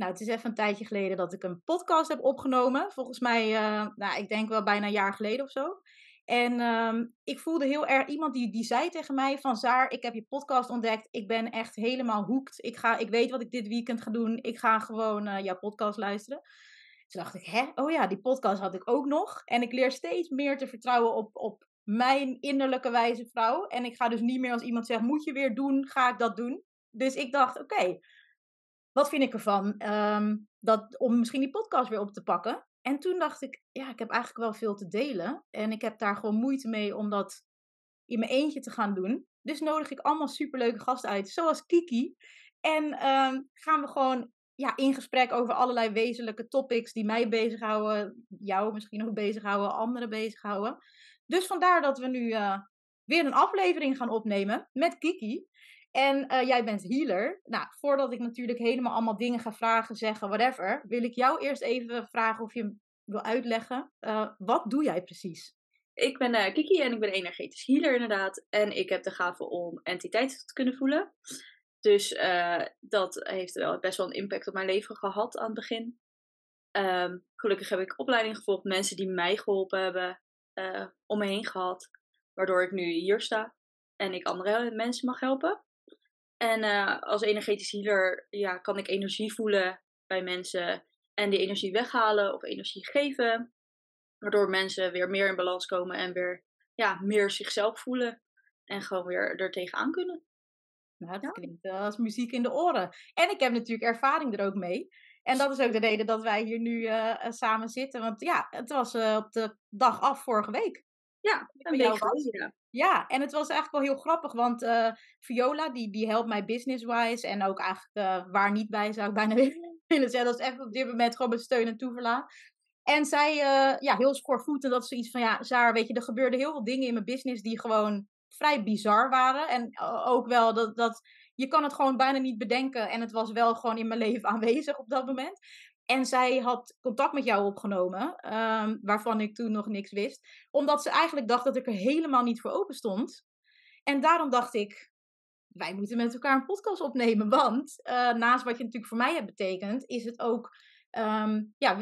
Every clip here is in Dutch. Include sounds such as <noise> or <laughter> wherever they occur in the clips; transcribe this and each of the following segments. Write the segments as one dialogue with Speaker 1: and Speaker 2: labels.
Speaker 1: Nou, het is even een tijdje geleden dat ik een podcast heb opgenomen. Volgens mij, uh, nou, ik denk wel bijna een jaar geleden of zo. En um, ik voelde heel erg iemand die, die zei tegen mij van Zaar, ik heb je podcast ontdekt. Ik ben echt helemaal hoekt. Ik, ga, ik weet wat ik dit weekend ga doen. Ik ga gewoon uh, jouw podcast luisteren. Toen dacht ik, hè? Oh ja, die podcast had ik ook nog. En ik leer steeds meer te vertrouwen op, op mijn innerlijke wijze vrouw. En ik ga dus niet meer als iemand zegt, moet je weer doen, ga ik dat doen. Dus ik dacht, oké, wat vind ik ervan um, dat, om misschien die podcast weer op te pakken? En toen dacht ik, ja, ik heb eigenlijk wel veel te delen. En ik heb daar gewoon moeite mee om dat in mijn eentje te gaan doen. Dus nodig ik allemaal superleuke gasten uit, zoals Kiki. En um, gaan we gewoon ja, in gesprek over allerlei wezenlijke topics die mij bezighouden. Jou misschien nog bezighouden, anderen bezighouden. Dus vandaar dat we nu uh, weer een aflevering gaan opnemen met Kiki. En uh, jij bent healer. Nou, voordat ik natuurlijk helemaal allemaal dingen ga vragen, zeggen, whatever, wil ik jou eerst even vragen of je wil uitleggen. Uh, wat doe jij precies?
Speaker 2: Ik ben uh, Kiki en ik ben energetisch healer inderdaad. En ik heb de gave om entiteiten te kunnen voelen. Dus dat heeft wel best wel een impact op mijn leven gehad aan het begin. Um, gelukkig heb ik opleiding gevolgd, mensen die mij geholpen hebben, om me heen gehad. Waardoor ik nu hier sta en ik andere mensen mag helpen. En uh, als energetisch healer ja, kan ik energie voelen bij mensen en die energie weghalen of energie geven. Waardoor mensen weer meer in balans komen en weer ja, meer zichzelf voelen. En gewoon weer er tegenaan kunnen.
Speaker 1: Nou, dat ja. klinkt als muziek in de oren. En ik heb natuurlijk ervaring er ook mee. En dat is ook de reden dat wij hier nu uh, samen zitten. Want ja, het was uh, op de dag af vorige week.
Speaker 2: Ja, een week geleden.
Speaker 1: Ja, en het was eigenlijk wel heel grappig, want uh, Viola, die, die helpt mij business-wise en ook eigenlijk uh, waar niet bij, zou ik bijna <laughs> willen zeggen. Dat is echt op dit moment gewoon met steun en toeverlaat. En zij, uh, ja, heel schoorvoetend, dat zoiets van, ja, Zaar, weet je, er gebeurden heel veel dingen in mijn business die gewoon vrij bizar waren. En ook wel dat, dat, je kan het gewoon bijna niet bedenken en het was wel gewoon in mijn <laughs> leven aanwezig op dat moment. En zij had contact met jou opgenomen, um, waarvan ik toen nog niks wist. Omdat ze eigenlijk dacht dat ik er helemaal niet voor open stond. En daarom dacht ik, wij moeten met elkaar een podcast opnemen. Want uh, naast wat je natuurlijk voor mij hebt betekend, is het ook um, ja,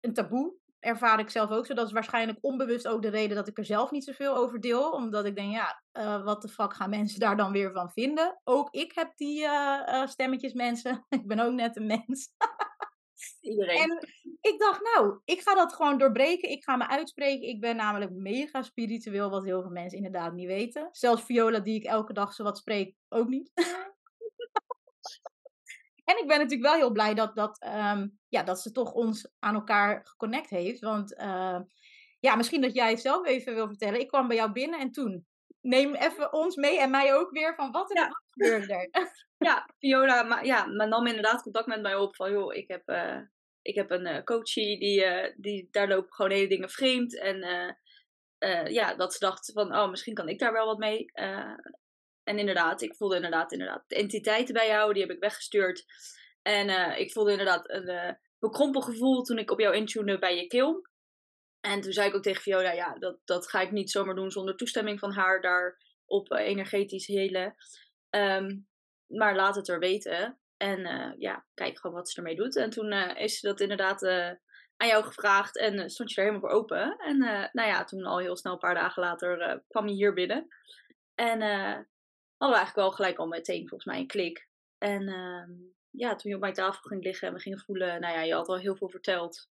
Speaker 1: een taboe. Ervaar ik zelf ook zo. Dat is waarschijnlijk onbewust ook de reden dat ik er zelf niet zoveel over deel. Omdat ik denk, ja, uh, wat de fuck gaan mensen daar dan weer van vinden? Ook ik heb die uh, stemmetjes, mensen. <laughs> ik ben ook net een mens. <laughs>
Speaker 2: Iedereen.
Speaker 1: En ik dacht, nou, ik ga dat gewoon doorbreken. Ik ga me uitspreken. Ik ben namelijk mega spiritueel, wat heel veel mensen inderdaad niet weten. Zelfs Viola, die ik elke dag zo wat spreek, ook niet. <laughs> en ik ben natuurlijk wel heel blij dat, dat, um, ja, dat ze toch ons aan elkaar geconnect heeft. Want uh, ja, misschien dat jij het zelf even wil vertellen. Ik kwam bij jou binnen en toen. Neem even ons mee en mij ook weer van wat er ja. gebeurde er. <laughs>
Speaker 2: Ja, Viola maar, ja, nam inderdaad contact met mij op van joh, ik heb, uh, ik heb een uh, coachie die, uh, die daar lopen gewoon hele dingen vreemd. En ja, dat ze dacht van oh, misschien kan ik daar wel wat mee. en inderdaad, ik voelde inderdaad, inderdaad de entiteiten bij jou, die heb ik weggestuurd. En ik voelde inderdaad een bekrompen gevoel toen ik op jou intune bij je keel. En toen zei ik ook tegen Viola, ja, dat, dat ga ik niet zomaar doen zonder toestemming van haar daar op energetisch helen. Um, maar laat het er weten. En uh, ja, kijk gewoon wat ze ermee doet. En toen uh, is ze dat inderdaad uh, aan jou gevraagd en stond je er helemaal voor open. En nou ja, toen al heel snel, een paar dagen later, kwam je hier binnen. En hadden we eigenlijk wel gelijk al meteen volgens mij een klik. En ehm, ja, toen je op mijn tafel ging liggen en we gingen voelen, nou ja, je had al heel veel verteld.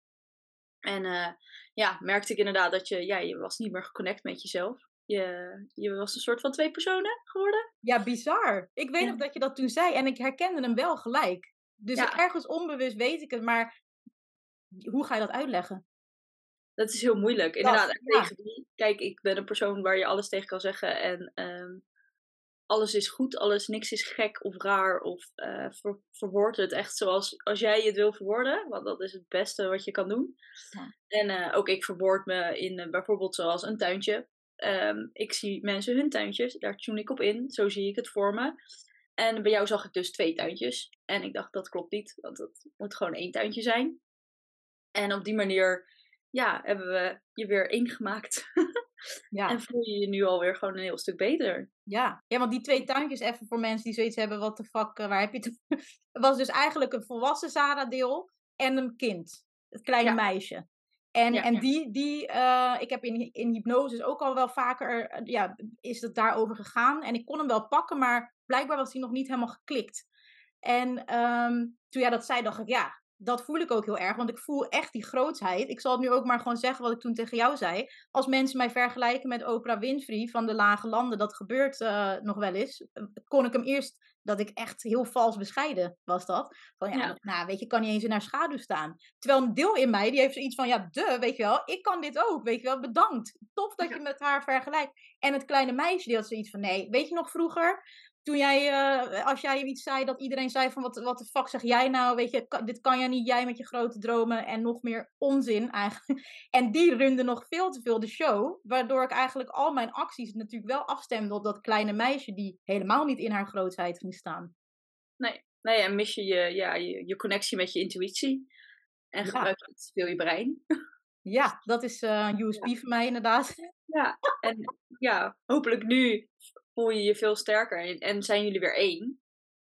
Speaker 2: En ja, merkte ik inderdaad dat je, ja, je was niet meer geconnect met jezelf. Je, je was een soort van twee personen geworden.
Speaker 1: Ja, bizar. Ik weet ja. nog dat je dat toen zei en ik herkende hem wel gelijk. Dus ja. ergens onbewust weet ik het, maar hoe ga je dat uitleggen?
Speaker 2: Dat is heel moeilijk. Inderdaad, ja. tegen die. Kijk, ik ben een persoon waar je alles tegen kan zeggen en um, alles is goed, alles, niks is gek of raar of uh, ver, verwoord het echt zoals als jij het wil verwoorden, want dat is het beste wat je kan doen. Ja. En uh, ook ik verwoord me in uh, bijvoorbeeld zoals een tuintje. Um, ik zie mensen hun tuintjes, daar tune ik op in, zo zie ik het voor me. En bij jou zag ik dus twee tuintjes. En ik dacht, dat klopt niet, want het moet gewoon één tuintje zijn. En op die manier, ja, hebben we je weer één gemaakt. <laughs>
Speaker 1: Ja.
Speaker 2: En voel je je nu alweer gewoon een heel stuk beter.
Speaker 1: Ja. ja, want die twee tuintjes, even voor mensen die zoiets hebben, wat de fuck, eh, waar heb je het? <laughs> was dus eigenlijk een volwassen Sarah-deel en een kind, het kleine
Speaker 2: Ja.
Speaker 1: meisje. En,
Speaker 2: Ja,
Speaker 1: en
Speaker 2: ja.
Speaker 1: die, die eh, ik heb in, in hypnose ook al wel vaker, eh, ja, is het daarover gegaan. En ik kon hem wel pakken, maar blijkbaar was hij nog niet helemaal geklikt. En ehm, toen jij dat zei, dacht ik, ja, dat voel ik ook heel erg. Want ik voel echt die grootsheid. Ik zal het nu ook maar gewoon zeggen wat ik toen tegen jou zei. Als mensen mij vergelijken met Oprah Winfrey van de Lage Landen, dat gebeurt eh, nog wel eens. eh, Kon ik hem eerst, dat ik echt heel vals bescheiden was dat. Van ja,
Speaker 2: Ja.
Speaker 1: nou weet je, kan niet eens in haar schaduw staan. Terwijl een deel in mij, die heeft zoiets van, ja, de, weet je wel, ik kan dit ook, weet je wel, bedankt. Tof dat
Speaker 2: Ja.
Speaker 1: je met haar vergelijkt. En het kleine meisje, die had zoiets van, nee, weet je nog vroeger, toen jij, eh, als jij iets zei, dat iedereen zei van, wat, wat de fuck zeg jij nou, weet je, dit kan jij niet, jij met je grote dromen en nog meer onzin <laughs> eigenlijk. En die runde nog veel te veel de show, waardoor ik eigenlijk al mijn acties natuurlijk wel afstemde op dat kleine meisje, die helemaal niet in haar grootheid ging staan.
Speaker 2: Nee, nee en mis je je, ja, je, je connectie met je intuïtie. En
Speaker 1: Ja.
Speaker 2: gebruik je veel je brein.
Speaker 1: Ja, dat is eh, een USP voor mij inderdaad.
Speaker 2: Ja, en ja, hopelijk nu voel je je veel sterker en, zijn jullie weer één.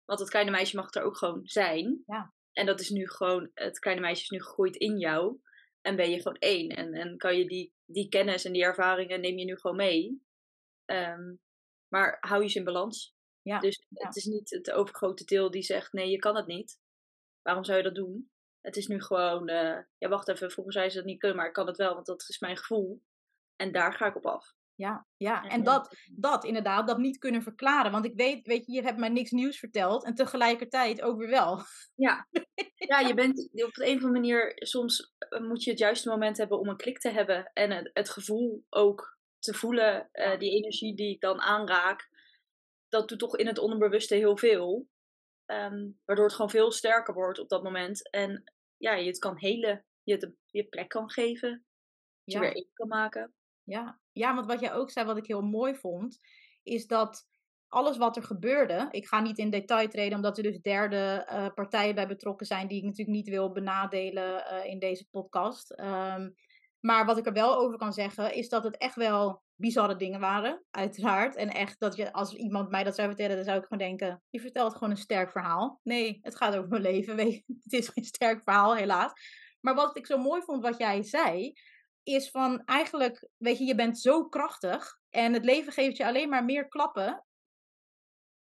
Speaker 2: Want het kleine meisje mag er ook gewoon zijn.
Speaker 1: Ja.
Speaker 2: En dat is nu gewoon, het kleine meisje is nu gegroeid in jou. En ben je gewoon één. En, en kan je die, die kennis en die ervaringen neem je nu gewoon mee. Ehm, maar hou je ze in balans.
Speaker 1: Ja,
Speaker 2: Dus
Speaker 1: ja.
Speaker 2: het is niet het overgrote deel die zegt, nee, je kan het niet. Waarom zou je dat doen? Het is nu gewoon, eh, ja, wacht even, vroeger zei ze dat niet kunnen, maar ik kan het wel, want dat is mijn gevoel. En daar ga ik op af.
Speaker 1: Ja, ja.
Speaker 2: En
Speaker 1: en dat, dat inderdaad, dat niet kunnen verklaren. Want ik weet, weet je, je hebt mij niks nieuws verteld en tegelijkertijd ook weer wel.
Speaker 2: Ja. <laughs> ja, je bent op een of andere manier, soms eh, moet je het juiste moment hebben om een klik te hebben. En het, het gevoel ook te voelen, eh, die energie die ik dan aanraak. Dat doet toch in het onderbewuste heel veel. Ehm, waardoor het gewoon veel sterker wordt op dat moment. En ja, je het kan helen. Je het je plek kan geven. Je
Speaker 1: Ja.
Speaker 2: weer één kan maken.
Speaker 1: Ja. Ja, want wat jij ook zei, wat ik heel mooi vond, is dat alles wat er gebeurde, ik ga niet in detail treden, omdat er dus derde eh, partijen bij betrokken zijn, die ik natuurlijk niet wil benadelen eh, in deze podcast. Ehm, maar wat ik er wel over kan zeggen, is dat het echt wel bizarre dingen waren, uiteraard. En echt dat je, als iemand mij dat zou vertellen, dan zou ik gewoon denken, je vertelt gewoon een sterk verhaal. Nee, het gaat over mijn leven. <laughs> Het is geen sterk verhaal, helaas. Maar wat ik zo mooi vond wat jij zei, is van eigenlijk, weet je, je bent zo krachtig en het leven geeft je alleen maar meer klappen.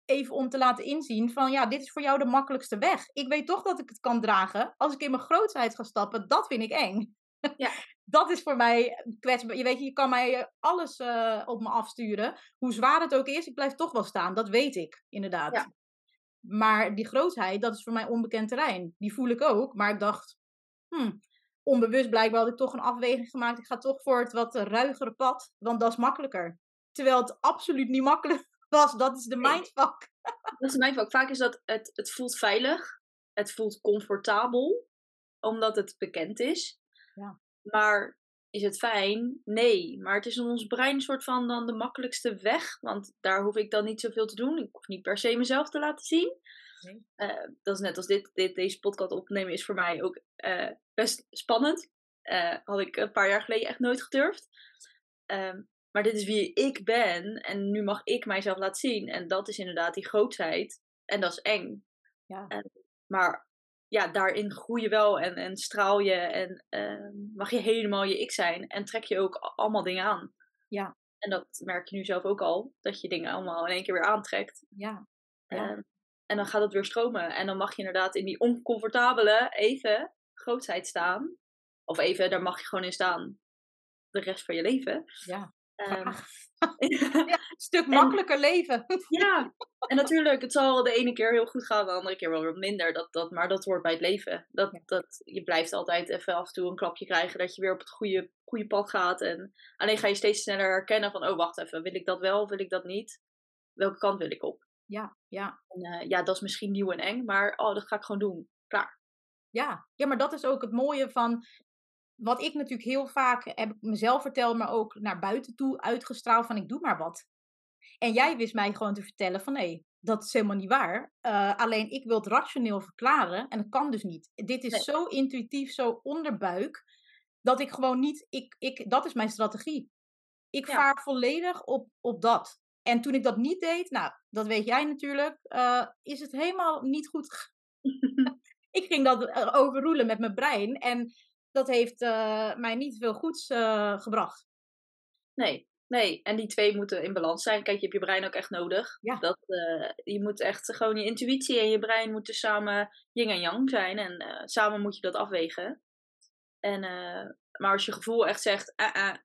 Speaker 1: Even om te laten inzien van, ja, dit is voor jou de makkelijkste weg. Ik weet toch dat ik het kan dragen. Als ik in mijn grootheid ga stappen, dat vind ik eng.
Speaker 2: Ja. <laughs>
Speaker 1: dat is voor mij kwetsbaar. Je weet, je je kan mij eh, alles eh, op me afsturen. Hoe zwaar het ook is, ik blijf toch wel staan. Dat weet ik, inderdaad.
Speaker 2: Ja.
Speaker 1: Maar die grootheid, dat is voor mij onbekend terrein. Die voel ik ook. Maar ik dacht, hmm, onbewust blijkbaar had ik toch een afweging gemaakt. Ik ga toch voor het wat ruigere pad, want dat is makkelijker. Terwijl het absoluut niet makkelijk <laughs> was. Dat is de mindfuck. <laughs>
Speaker 2: Dat is mijn vak. Vaak is dat, het, het voelt veilig. Het voelt comfortabel. Omdat het bekend is.
Speaker 1: Ja.
Speaker 2: Maar is het fijn? Nee. Maar het is in ons brein een soort van dan de makkelijkste weg. Want daar hoef ik dan niet zoveel te doen. Ik hoef niet per se mezelf te laten zien.
Speaker 1: Nee.
Speaker 2: Eh, dat is net als dit, dit, deze podcast opnemen is voor mij ook eh, best spannend. Eh, had ik een paar jaar geleden echt nooit gedurfd. Ehm, maar dit is wie ik ben. En nu mag ik mijzelf laten zien. En dat is inderdaad die grootheid. En dat is eng.
Speaker 1: Ja.
Speaker 2: Maar ja, daarin groei je wel en, en straal je. En ehm, mag je helemaal je ik zijn. En trek je ook allemaal dingen aan.
Speaker 1: Ja.
Speaker 2: En dat merk je nu zelf ook al. Dat je dingen allemaal in één keer weer aantrekt.
Speaker 1: Ja. Ja.
Speaker 2: Ehm, en dan gaat het weer stromen. En dan mag je inderdaad in die oncomfortabele even grootheid staan. Of even, daar mag je gewoon in staan. De rest van je leven.
Speaker 1: Ja.
Speaker 2: Ehm, <laughs>
Speaker 1: ja. Stuk makkelijker leven. <laughs>
Speaker 2: ja, en natuurlijk, het zal de ene keer heel goed gaan, de andere keer wel wat minder. Dat, dat, maar dat hoort bij het leven. Dat,
Speaker 1: Ja.
Speaker 2: dat, je blijft altijd even af en toe een klapje krijgen dat je weer op het goede, goede pad gaat. En alleen ga je steeds sneller herkennen van, oh wacht even, wil ik dat wel of wil ik dat niet? Welke kant wil ik op?
Speaker 1: Ja, ja.
Speaker 2: En, eh, ja, dat is misschien nieuw en eng, maar oh, dat ga ik gewoon doen. Klaar.
Speaker 1: Ja, ja, maar dat is ook het mooie van wat ik natuurlijk heel vaak heb ik mezelf verteld, maar ook naar buiten toe uitgestraald van ik doe maar wat. En jij wist mij gewoon te vertellen van nee, dat is helemaal niet waar. Eh, alleen ik wil het rationeel verklaren en dat kan dus niet. Dit is
Speaker 2: Nee.
Speaker 1: zo intuïtief, zo onderbuik, dat ik gewoon niet, ik, ik, dat is mijn strategie. Ik
Speaker 2: Ja.
Speaker 1: vaar volledig op, op dat. En toen ik dat niet deed, nou, dat weet jij natuurlijk, eh, is het helemaal niet goed. <laughs> Ik ging dat eh, overroelen met mijn brein en dat heeft eh, mij niet veel goeds gebracht.
Speaker 2: Nee, nee. En die twee moeten in balans zijn. Kijk, je hebt je brein ook echt nodig.
Speaker 1: Ja.
Speaker 2: Dat, je moet echt gewoon je intuïtie en je brein moeten samen yin en yang zijn. En samen moet je dat afwegen. En, maar als je gevoel echt zegt,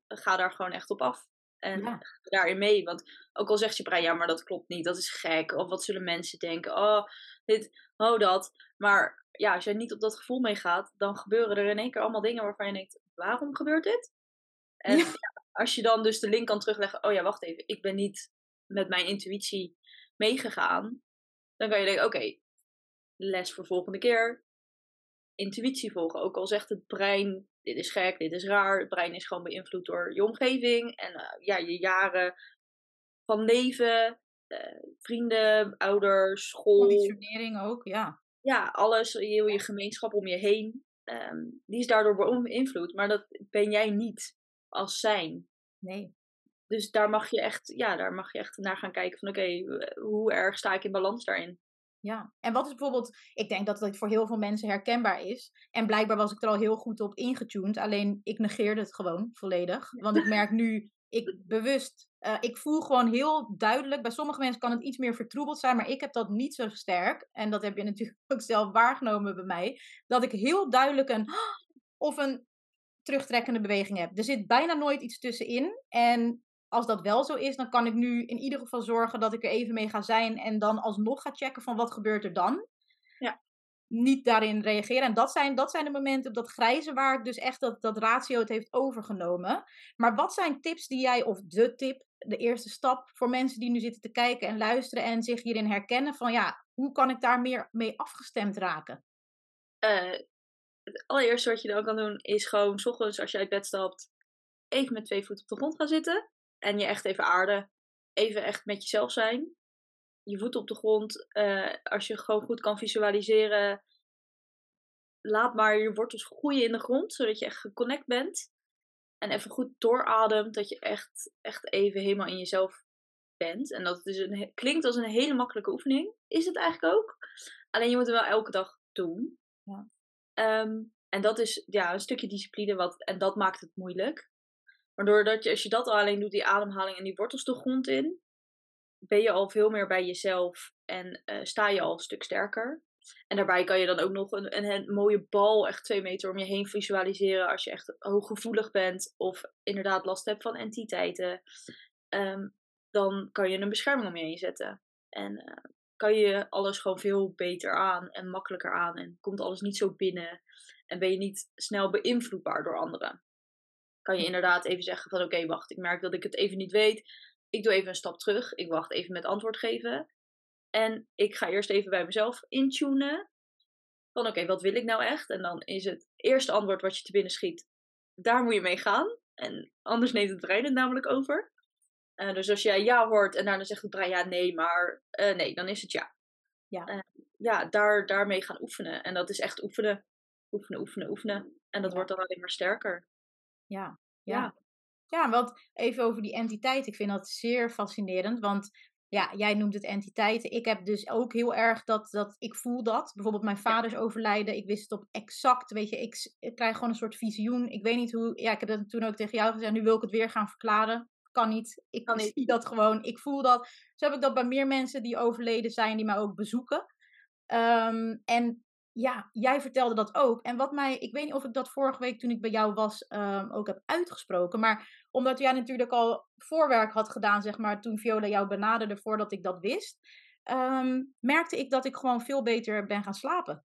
Speaker 2: ga daar gewoon echt op af. En
Speaker 1: Ja.
Speaker 2: daarin mee. Want ook al zegt je brein, ja, maar dat klopt niet. Dat is gek. Of wat zullen mensen denken? Oh, dit, oh, dat. Maar ja, als jij niet op dat gevoel meegaat, dan gebeuren er in één keer allemaal dingen waarvan je denkt, waarom gebeurt dit? En
Speaker 1: Ja.
Speaker 2: ja, als je dan dus de link kan terugleggen, oh ja, wacht even, ik ben niet met mijn intuïtie meegegaan. Dan kan je denken, oké, les voor volgende keer. Intuïtie volgen. Ook al zegt het brein, dit is gek, dit is raar. Het brein is gewoon beïnvloed door je omgeving. En eh, ja, je jaren van leven. eh, vrienden, ouders, school.
Speaker 1: Conditionering ook, ja.
Speaker 2: Ja, alles, heel je gemeenschap om je heen. ehm, die is daardoor beïnvloed. Maar dat ben jij niet als zijn.
Speaker 1: Nee.
Speaker 2: Dus daar mag je echt, ja, daar mag je echt naar gaan kijken van oké, hoe erg sta ik in balans daarin?
Speaker 1: Ja, en wat is bijvoorbeeld, ik denk dat het voor heel veel mensen herkenbaar is. En blijkbaar was ik er al heel goed op ingetuned, alleen ik negeerde het gewoon volledig. Want ik <laughs> merk nu, ik bewust, eh, ik voel gewoon heel duidelijk, bij sommige mensen kan het iets meer vertroebeld zijn, maar ik heb dat niet zo sterk. En dat heb je natuurlijk <laughs> ook zelf waargenomen bij mij, dat ik heel duidelijk een, <gasps> of een terugtrekkende beweging heb. Er zit bijna nooit iets tussenin. En als dat wel zo is, dan kan ik nu in ieder geval zorgen dat ik er even mee ga zijn en dan alsnog ga checken van wat gebeurt er dan.
Speaker 2: Ja.
Speaker 1: Niet daarin reageren. En dat zijn, dat zijn de momenten op dat grijze waar ik dus echt dat, dat ratio het heeft overgenomen. Maar wat zijn tips die jij, of de tip, de eerste stap voor mensen die nu zitten te kijken en luisteren en zich hierin herkennen van ja, hoe kan ik daar meer mee afgestemd raken?
Speaker 2: Eh, het allereerste wat je dan kan doen is gewoon, s ochtends als je uit bed stapt, even met twee voeten op de grond gaan zitten. En je echt even aarden. Even echt met jezelf zijn. Je voeten op de grond. eh, als je gewoon goed kan visualiseren, laat maar je wortels groeien in de grond, zodat je echt geconnect bent. En even goed doorademt, dat je echt, echt even helemaal in jezelf bent. En dat dus een, klinkt als een hele makkelijke oefening. Is het eigenlijk ook. Alleen je moet het wel elke dag doen.
Speaker 1: Ja.
Speaker 2: Ehm, en dat is ja, een stukje discipline, wat, en dat maakt het moeilijk. Maar doordat je, als je dat al alleen doet, die ademhaling en die wortels de grond in, ben je al veel meer bij jezelf en eh, sta je al een stuk sterker. En daarbij kan je dan ook nog een, een, een mooie bal, echt twee meter om je heen visualiseren als je echt hooggevoelig bent of inderdaad last hebt van entiteiten. Ehm, dan kan je een bescherming om je heen zetten. En eh, kan je alles gewoon veel beter aan en makkelijker aan. En komt alles niet zo binnen. En ben je niet snel beïnvloedbaar door anderen. Kan je inderdaad even zeggen van oké, wacht, ik merk dat ik het even niet weet. Ik doe even een stap terug. Ik wacht even met antwoord geven. En ik ga eerst even bij mezelf intunen. Van oké, wat wil ik nou echt? En dan is het eerste antwoord wat je te binnen schiet. Daar moet je mee gaan. En anders neemt het brein het namelijk over. Eh, dus als jij ja hoort en daarna zegt het brein ja, nee, maar eh, nee, dan is het ja.
Speaker 1: Ja.
Speaker 2: Eh, ja, daar, daarmee gaan oefenen. En dat is echt oefenen. Oefenen, oefenen, oefenen. En dat
Speaker 1: Ja.
Speaker 2: wordt dan alleen maar sterker.
Speaker 1: Ja,
Speaker 2: Ja.
Speaker 1: ja. Want even over die entiteit. Ik vind dat zeer fascinerend. Want ja, jij noemt het entiteiten. Ik heb dus ook heel erg dat, dat ik voel dat. Bijvoorbeeld mijn vader is overlijden. Ik wist het op exact, weet je, ik, krijg gewoon een soort visioen. Ik weet niet hoe, ja, ik heb dat toen ook tegen jou gezegd. Nu wil ik het weer gaan verklaren. Kan niet. Ik
Speaker 2: Kan niet.
Speaker 1: zie dat gewoon. Ik voel dat. Zo heb ik dat bij meer mensen die overleden zijn, die mij ook bezoeken. Ehm, en ja, jij vertelde dat ook. En wat mij, ik weet niet of ik dat vorige week toen ik bij jou was ehm, ook heb uitgesproken. Maar omdat jij natuurlijk al voorwerk had gedaan, zeg maar, toen Viola jou benaderde voordat ik dat wist. ehm, merkte ik dat ik gewoon veel beter ben gaan slapen.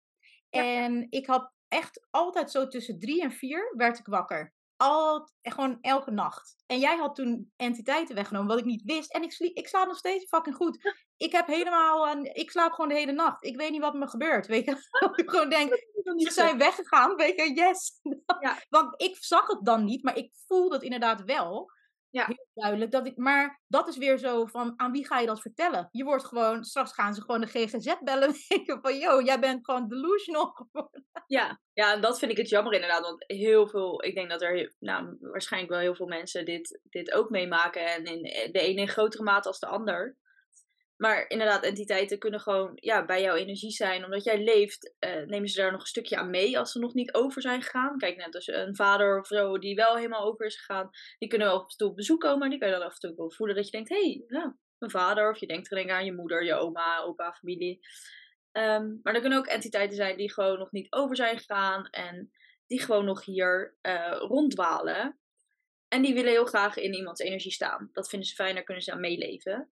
Speaker 2: Ja.
Speaker 1: En ik had echt altijd zo tussen drie en vier werd ik wakker. Al, gewoon elke nacht. En jij had toen entiteiten weggenomen, wat ik niet wist. En ik, sliep, ik slaap nog steeds fucking goed. Ik heb helemaal, een, ik slaap gewoon de hele nacht. Ik weet niet wat me gebeurt, weet je. Dat <laughs> ik gewoon denk, ze zijn weggegaan, weet je, yes.
Speaker 2: Ja. <laughs>
Speaker 1: Want ik zag het dan niet, maar ik voelde het inderdaad wel.
Speaker 2: Ja.
Speaker 1: Heel duidelijk. Dat ik, maar dat is weer zo van, aan wie ga je dat vertellen? Je wordt gewoon, straks gaan ze gewoon de GGZ bellen <laughs> denken van, yo, jij bent gewoon delusional <laughs> geworden.
Speaker 2: Ja, ja, en dat vind ik het jammer inderdaad. Want heel veel, ik denk dat er nou, waarschijnlijk wel heel veel mensen dit, dit ook meemaken. En in de ene in grotere mate als de ander. Maar inderdaad, entiteiten kunnen gewoon ja, bij jouw energie zijn. Omdat jij leeft, uh, nemen ze daar nog een stukje aan mee als ze nog niet over zijn gegaan. Kijk, net als een vader of zo die wel helemaal over is gegaan. Die kunnen wel af en toe op bezoek komen. Die kan je dan af en toe wel voelen dat je denkt, hé, hey, ja, mijn vader. Of je denkt er aan je moeder, je oma, opa, familie. Um, maar er kunnen ook entiteiten zijn die gewoon nog niet over zijn gegaan. En die gewoon nog hier uh, ronddwalen. En die willen heel graag in iemands energie staan. Dat vinden ze fijn, daar kunnen ze aan meeleven.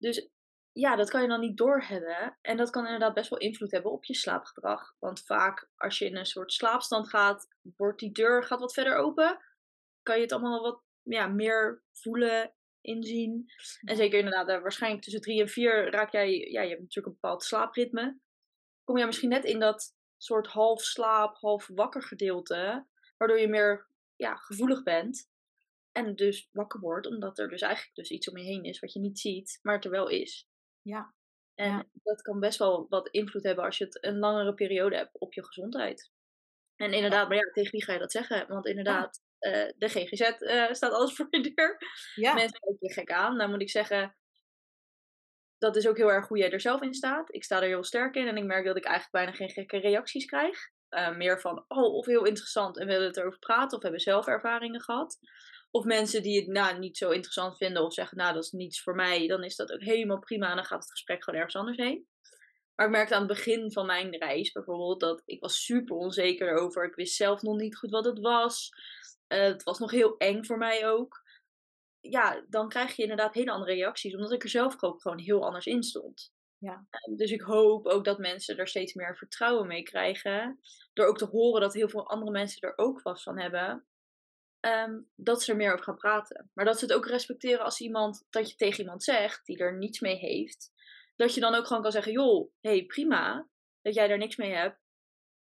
Speaker 2: Dus ja, dat kan je dan niet doorhebben. En dat kan inderdaad best wel invloed hebben op je slaapgedrag. Want vaak als je in een soort slaapstand gaat, wordt die deur gaat wat verder open. Kan je het allemaal wat ja, meer voelen, inzien. En zeker inderdaad, eh, waarschijnlijk tussen drie en vier raak jij, ja, je hebt natuurlijk een bepaald slaapritme. Kom jij misschien net in dat soort half slaap, half wakker gedeelte. Waardoor je meer ja, gevoelig bent. En dus wakker wordt, omdat er dus eigenlijk dus iets om je heen is wat je niet ziet, maar het er wel is.
Speaker 1: Ja.
Speaker 2: En dat kan best wel wat invloed hebben als je het een langere periode hebt op je gezondheid. En inderdaad, maar ja, tegen wie ga je dat zeggen? Want inderdaad, uh, de GGZ uh, eh, staat alles <laughs> voor je deur. Ja. Mensen kijken je gek aan. Nou moet ik zeggen, dat is ook heel erg hoe jij er zelf in staat. Ik sta er heel sterk in en ik merk dat ik eigenlijk bijna geen gekke reacties krijg. Uh, meer van, oh, of heel interessant en willen het erover praten of hebben zelf ervaringen gehad. Of mensen die het nou, niet zo interessant vinden of zeggen, nou dat is niets voor mij, dan is dat ook helemaal prima en dan gaat het gesprek gewoon ergens anders heen. Maar ik merkte aan het begin van mijn reis bijvoorbeeld dat ik was super onzeker over. Ik wist zelf nog niet goed wat het was. Uh, het was nog heel eng voor mij ook. Ja, dan krijg je inderdaad hele andere reacties, omdat ik er zelf ook gewoon heel anders in stond.
Speaker 1: Ja.
Speaker 2: Uh, dus ik hoop ook dat mensen er steeds meer vertrouwen mee krijgen. Door ook te horen dat heel veel andere mensen er ook vast van hebben. Um, dat ze er meer over gaan praten. Maar dat ze het ook respecteren als iemand, dat je tegen iemand zegt die er niets mee heeft. Dat je dan ook gewoon kan zeggen, joh, hey, prima dat jij er niks mee hebt.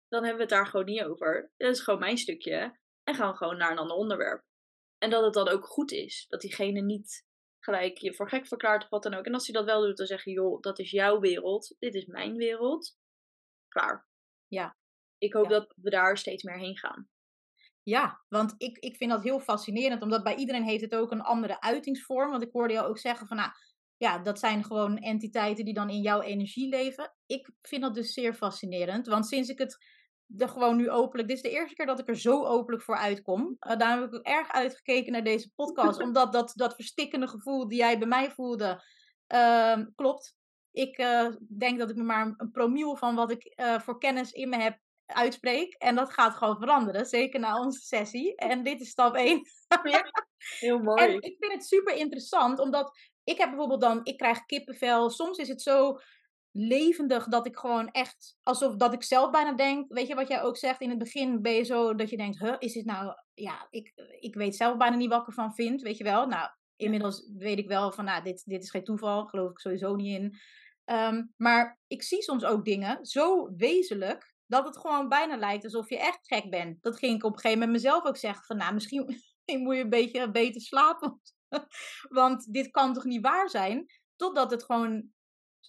Speaker 2: Dan hebben we het daar gewoon niet over. Dat is gewoon mijn stukje. En gaan we gewoon naar een ander onderwerp. En dat het dan ook goed is. Dat diegene niet gelijk je voor gek verklaart of wat dan ook. En als hij dat wel doet, dan zeg je, joh, dat is jouw wereld. Dit is mijn wereld. Klaar.
Speaker 1: Ja.
Speaker 2: Ik hoop dat we daar steeds meer heen gaan.
Speaker 1: Ja, want ik, ik vind dat heel fascinerend, omdat bij iedereen heeft het ook een andere uitingsvorm. Want ik hoorde jou ook zeggen van, nou, ja, dat zijn gewoon entiteiten die dan in jouw energie leven. Ik vind dat dus zeer fascinerend, want sinds ik het er gewoon nu openlijk, dit is de eerste keer dat ik er zo openlijk voor uitkom. Uh, daar heb ik ook erg uitgekeken naar deze podcast, <laughs> omdat dat, dat verstikkende gevoel die jij bij mij voelde, uh, klopt. Ik uh, denk dat ik me maar een promiel van wat ik uh, voor kennis in me heb uitspreek. En dat gaat gewoon veranderen, zeker na onze sessie. En dit is stap 1. <laughs>
Speaker 2: ja, heel <laughs> mooi.
Speaker 1: En ik vind het super interessant, omdat ik heb bijvoorbeeld dan, ik krijg kippenvel. Soms is het zo levendig dat ik gewoon echt, alsof dat ik zelf bijna denk, weet je wat jij ook zegt, in het begin ben je zo dat je denkt, huh, is dit nou, ja, ik, ik weet zelf bijna niet wat ik ervan vind, weet je wel. Nou, inmiddels weet ik wel van, nou, dit, dit is geen toeval, geloof ik sowieso niet in. Um, maar ik zie soms ook dingen zo wezenlijk dat het gewoon bijna lijkt alsof je echt gek bent. Dat ging ik op een gegeven moment mezelf ook zeggen. Van nou, misschien <laughs> moet je een beetje beter slapen. <laughs> Want dit kan toch niet waar zijn? Totdat het gewoon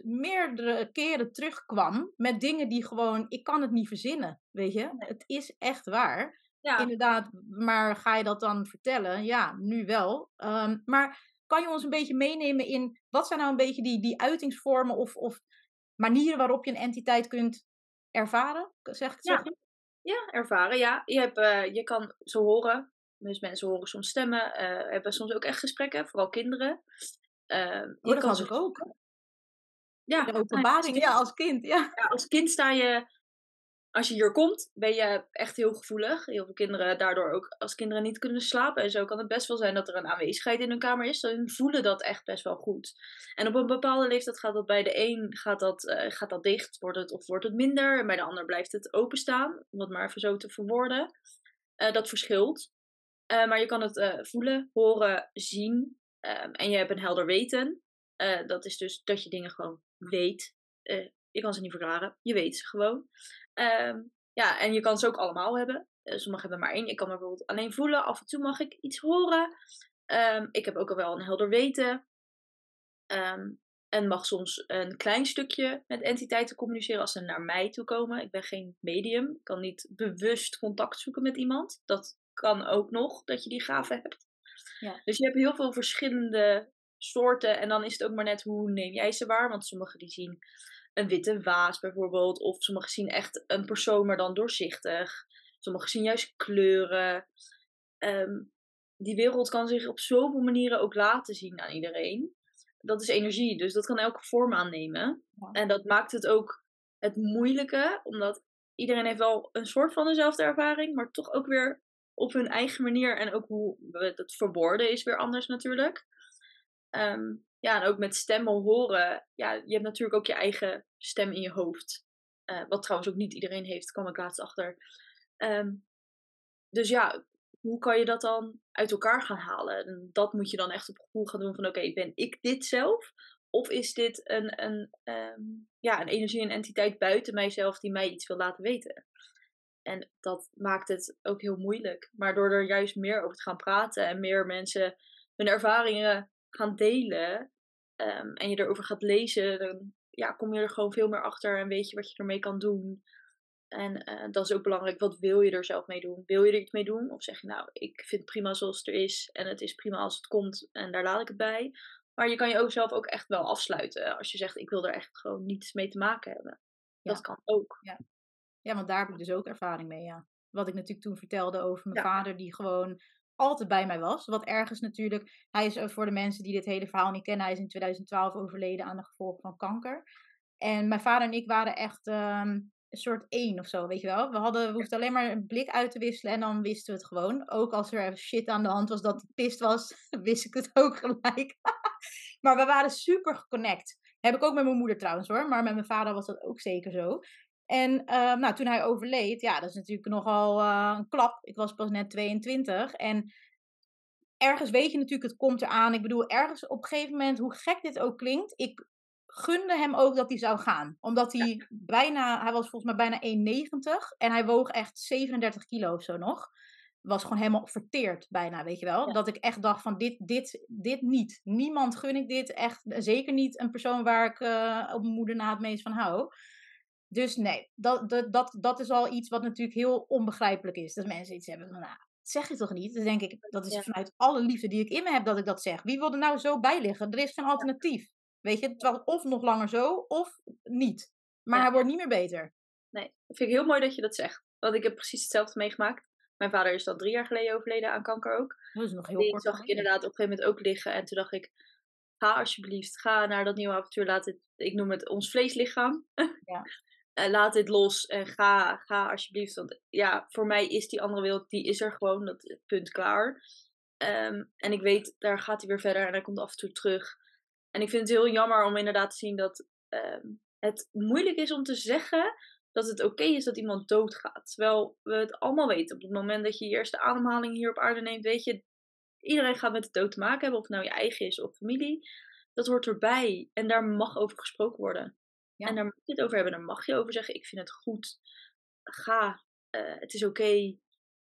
Speaker 1: meerdere keren terugkwam met dingen die gewoon, ik kan het niet verzinnen, weet je. Het is echt waar. Ja. Inderdaad, maar ga je dat dan vertellen? Ja, nu wel. Um, maar kan je ons een beetje meenemen in, wat zijn nou een beetje die, die uitingsvormen of, of manieren waarop je een entiteit kunt ervaren? Zeg ik
Speaker 2: ja. Ja, ervaren, ja. Je, hebt, uh, je kan ze horen. Dus mensen horen soms stemmen. Uh, hebben soms ook echt gesprekken, vooral kinderen.
Speaker 1: Uh, oh, dat had ik ook. Ja, de openbaring, ja, als kind. Ja.
Speaker 2: ja, als kind sta je als je hier komt, ben je echt heel gevoelig. Heel veel kinderen daardoor ook als kinderen niet kunnen slapen. En zo kan het best wel zijn dat er een aanwezigheid in hun kamer is. Dan voelen dat echt best wel goed. En op een bepaalde leeftijd gaat dat bij de een gaat dat, uh, gaat dat dicht, wordt het, of wordt het minder. En bij de ander blijft het openstaan. Om het maar even zo te verwoorden. Uh, dat verschilt. Uh, maar je kan het voelen, horen, zien. Ehm, en je hebt een helder weten. dat is dus dat je dingen gewoon weet. je kan ze niet verklaren, je weet ze gewoon. Um, ja, en je kan ze ook allemaal hebben. Uh, sommigen hebben maar één. Ik kan bijvoorbeeld alleen voelen. Af en toe mag ik iets horen. Ehm, ik heb ook al wel een helder weten. Ehm, en mag soms een klein stukje met entiteiten communiceren als ze naar mij toe komen. Ik ben geen medium. Ik kan niet bewust contact zoeken met iemand. Dat kan ook nog, dat je die gave hebt. Ja. Dus je hebt heel veel verschillende soorten. En dan is het ook maar net hoe neem jij ze waar. Want sommigen die zien een witte waas bijvoorbeeld. Of sommigen zien echt een persoon, maar dan doorzichtig. Sommigen zien juist kleuren. Um, die wereld kan zich op zoveel manieren ook laten zien aan iedereen. Dat is energie, dus dat kan elke vorm aannemen. En dat maakt het ook het moeilijke, omdat iedereen heeft wel een soort van dezelfde ervaring, maar toch ook weer op hun eigen manier. En ook hoe het verwoorden is weer anders natuurlijk. Ehm, ja, en ook met stemmen horen. Ja, je hebt natuurlijk ook je eigen stem in je hoofd. Uh, wat trouwens ook niet iedereen heeft, kwam ik laatst achter. Um, dus ja, hoe kan je dat dan uit elkaar gaan halen? En dat moet je dan echt op gevoel gaan doen van oké, ben ik dit zelf? Of is dit een, een, um, ja, een energie, een entiteit buiten mijzelf die mij iets wil laten weten? En dat maakt het ook heel moeilijk. Maar door er juist meer over te gaan praten en meer mensen hun ervaringen gaan delen um, en je erover gaat lezen, dan ja, kom je er gewoon veel meer achter en weet je wat je ermee kan doen. En uh, dat is ook belangrijk. Wat wil je er zelf mee doen? Wil je er iets mee doen? Of zeg je nou, ik vind het prima zoals het er is. En het is prima als het komt. En daar laat ik het bij. Maar je kan je ook zelf ook echt wel afsluiten. Als je zegt, ik wil er echt gewoon niets mee te maken hebben. Dat kan ook.
Speaker 1: Ja. ja, want daar heb ik dus ook ervaring mee, ja. Wat ik natuurlijk toen vertelde over mijn vader, die gewoon altijd bij mij was. Wat ergens natuurlijk, hij is voor de mensen die dit hele verhaal niet kennen, hij is in 2012 overleden aan de gevolgen van kanker. En mijn vader en ik waren echt um, een soort één of zo, weet je wel. We, hadden, we hoefden alleen maar een blik uit te wisselen en dan wisten we het gewoon. Ook als er shit aan de hand was dat hij pist was, <laughs> wist ik het ook gelijk. <laughs> maar we waren super geconnect. Heb ik ook met mijn moeder trouwens hoor, maar met mijn vader was dat ook zeker zo. En uh, nou, toen hij overleed, ja, dat is natuurlijk nogal uh, een klap. Ik was pas net 22 en ergens weet je natuurlijk, het komt eraan. Ik bedoel, ergens op een gegeven moment, hoe gek dit ook klinkt, ik gunde hem ook dat hij zou gaan. Omdat hij bijna, hij was volgens mij bijna 1,90 en hij woog echt 37 kilo of zo nog. Was gewoon helemaal verteerd bijna, weet je wel. Dat ik echt dacht van dit, dit, dit niet. Niemand gun ik dit. Echt, zeker niet een persoon waar ik uh, op mijn moeder na het meest van hou. Dus nee, dat, dat, dat, dat is al iets wat natuurlijk heel onbegrijpelijk is. Dat mensen iets hebben van, nou, zeg je toch niet? Dan denk ik, dat is vanuit alle liefde die ik in me heb dat ik dat zeg. Wie wil er nou zo bij liggen? Er is geen alternatief. Weet je, terwijl of nog langer zo, of niet. Maar hij wordt niet meer beter.
Speaker 2: Nee, dat vind ik heel mooi dat je dat zegt. Want ik heb precies hetzelfde meegemaakt. Mijn vader is al drie jaar geleden overleden aan kanker ook.
Speaker 1: Dat is nog heel
Speaker 2: Die
Speaker 1: kort.
Speaker 2: zag ik inderdaad op een gegeven moment ook liggen. En toen dacht ik, ga alsjeblieft, ga naar dat nieuwe avontuur. Laat het, ik noem het ons vleeslichaam. Ja. <laughs> uh, laat dit los en ga, ga alsjeblieft. Want ja, voor mij is die andere wereld, die is er gewoon. Dat punt klaar. Um, en ik weet, daar gaat hij weer verder en hij komt af en toe terug. En ik vind het heel jammer om inderdaad te zien dat uh, het moeilijk is om te zeggen dat het oké is dat iemand doodgaat. Terwijl we het allemaal weten. Op het moment dat je je eerste ademhaling hier op aarde neemt, weet je, iedereen gaat met de dood te maken hebben, of het nou je eigen is of familie. Dat hoort erbij. En daar mag over gesproken worden. Ja. En daar mag je het over hebben. Daar mag je over zeggen, ik vind het goed. Ga. Uh, het is oké.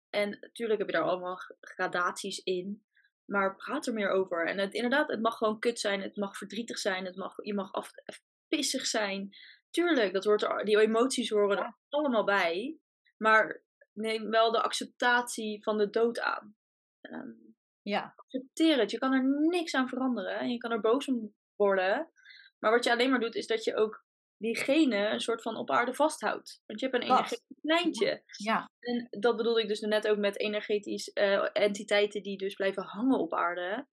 Speaker 2: En natuurlijk heb je daar allemaal gradaties in. Maar praat er meer over. En het, inderdaad, het mag gewoon kut zijn. Het mag verdrietig zijn. Het mag, je mag af, pissig zijn. Tuurlijk, dat hoort er, die emoties horen er allemaal bij. Maar neem wel de acceptatie van de dood aan. Um,
Speaker 1: ja.
Speaker 2: Accepteer het. Je kan er niks aan veranderen. En je kan er boos om worden. Maar wat je alleen maar doet, is dat je ook diegene een soort van op aarde vasthoudt. Want je hebt een energetisch lijntje.
Speaker 1: Ja.
Speaker 2: En dat bedoelde ik dus net ook met energetisch uh, entiteiten die dus blijven hangen op aarde.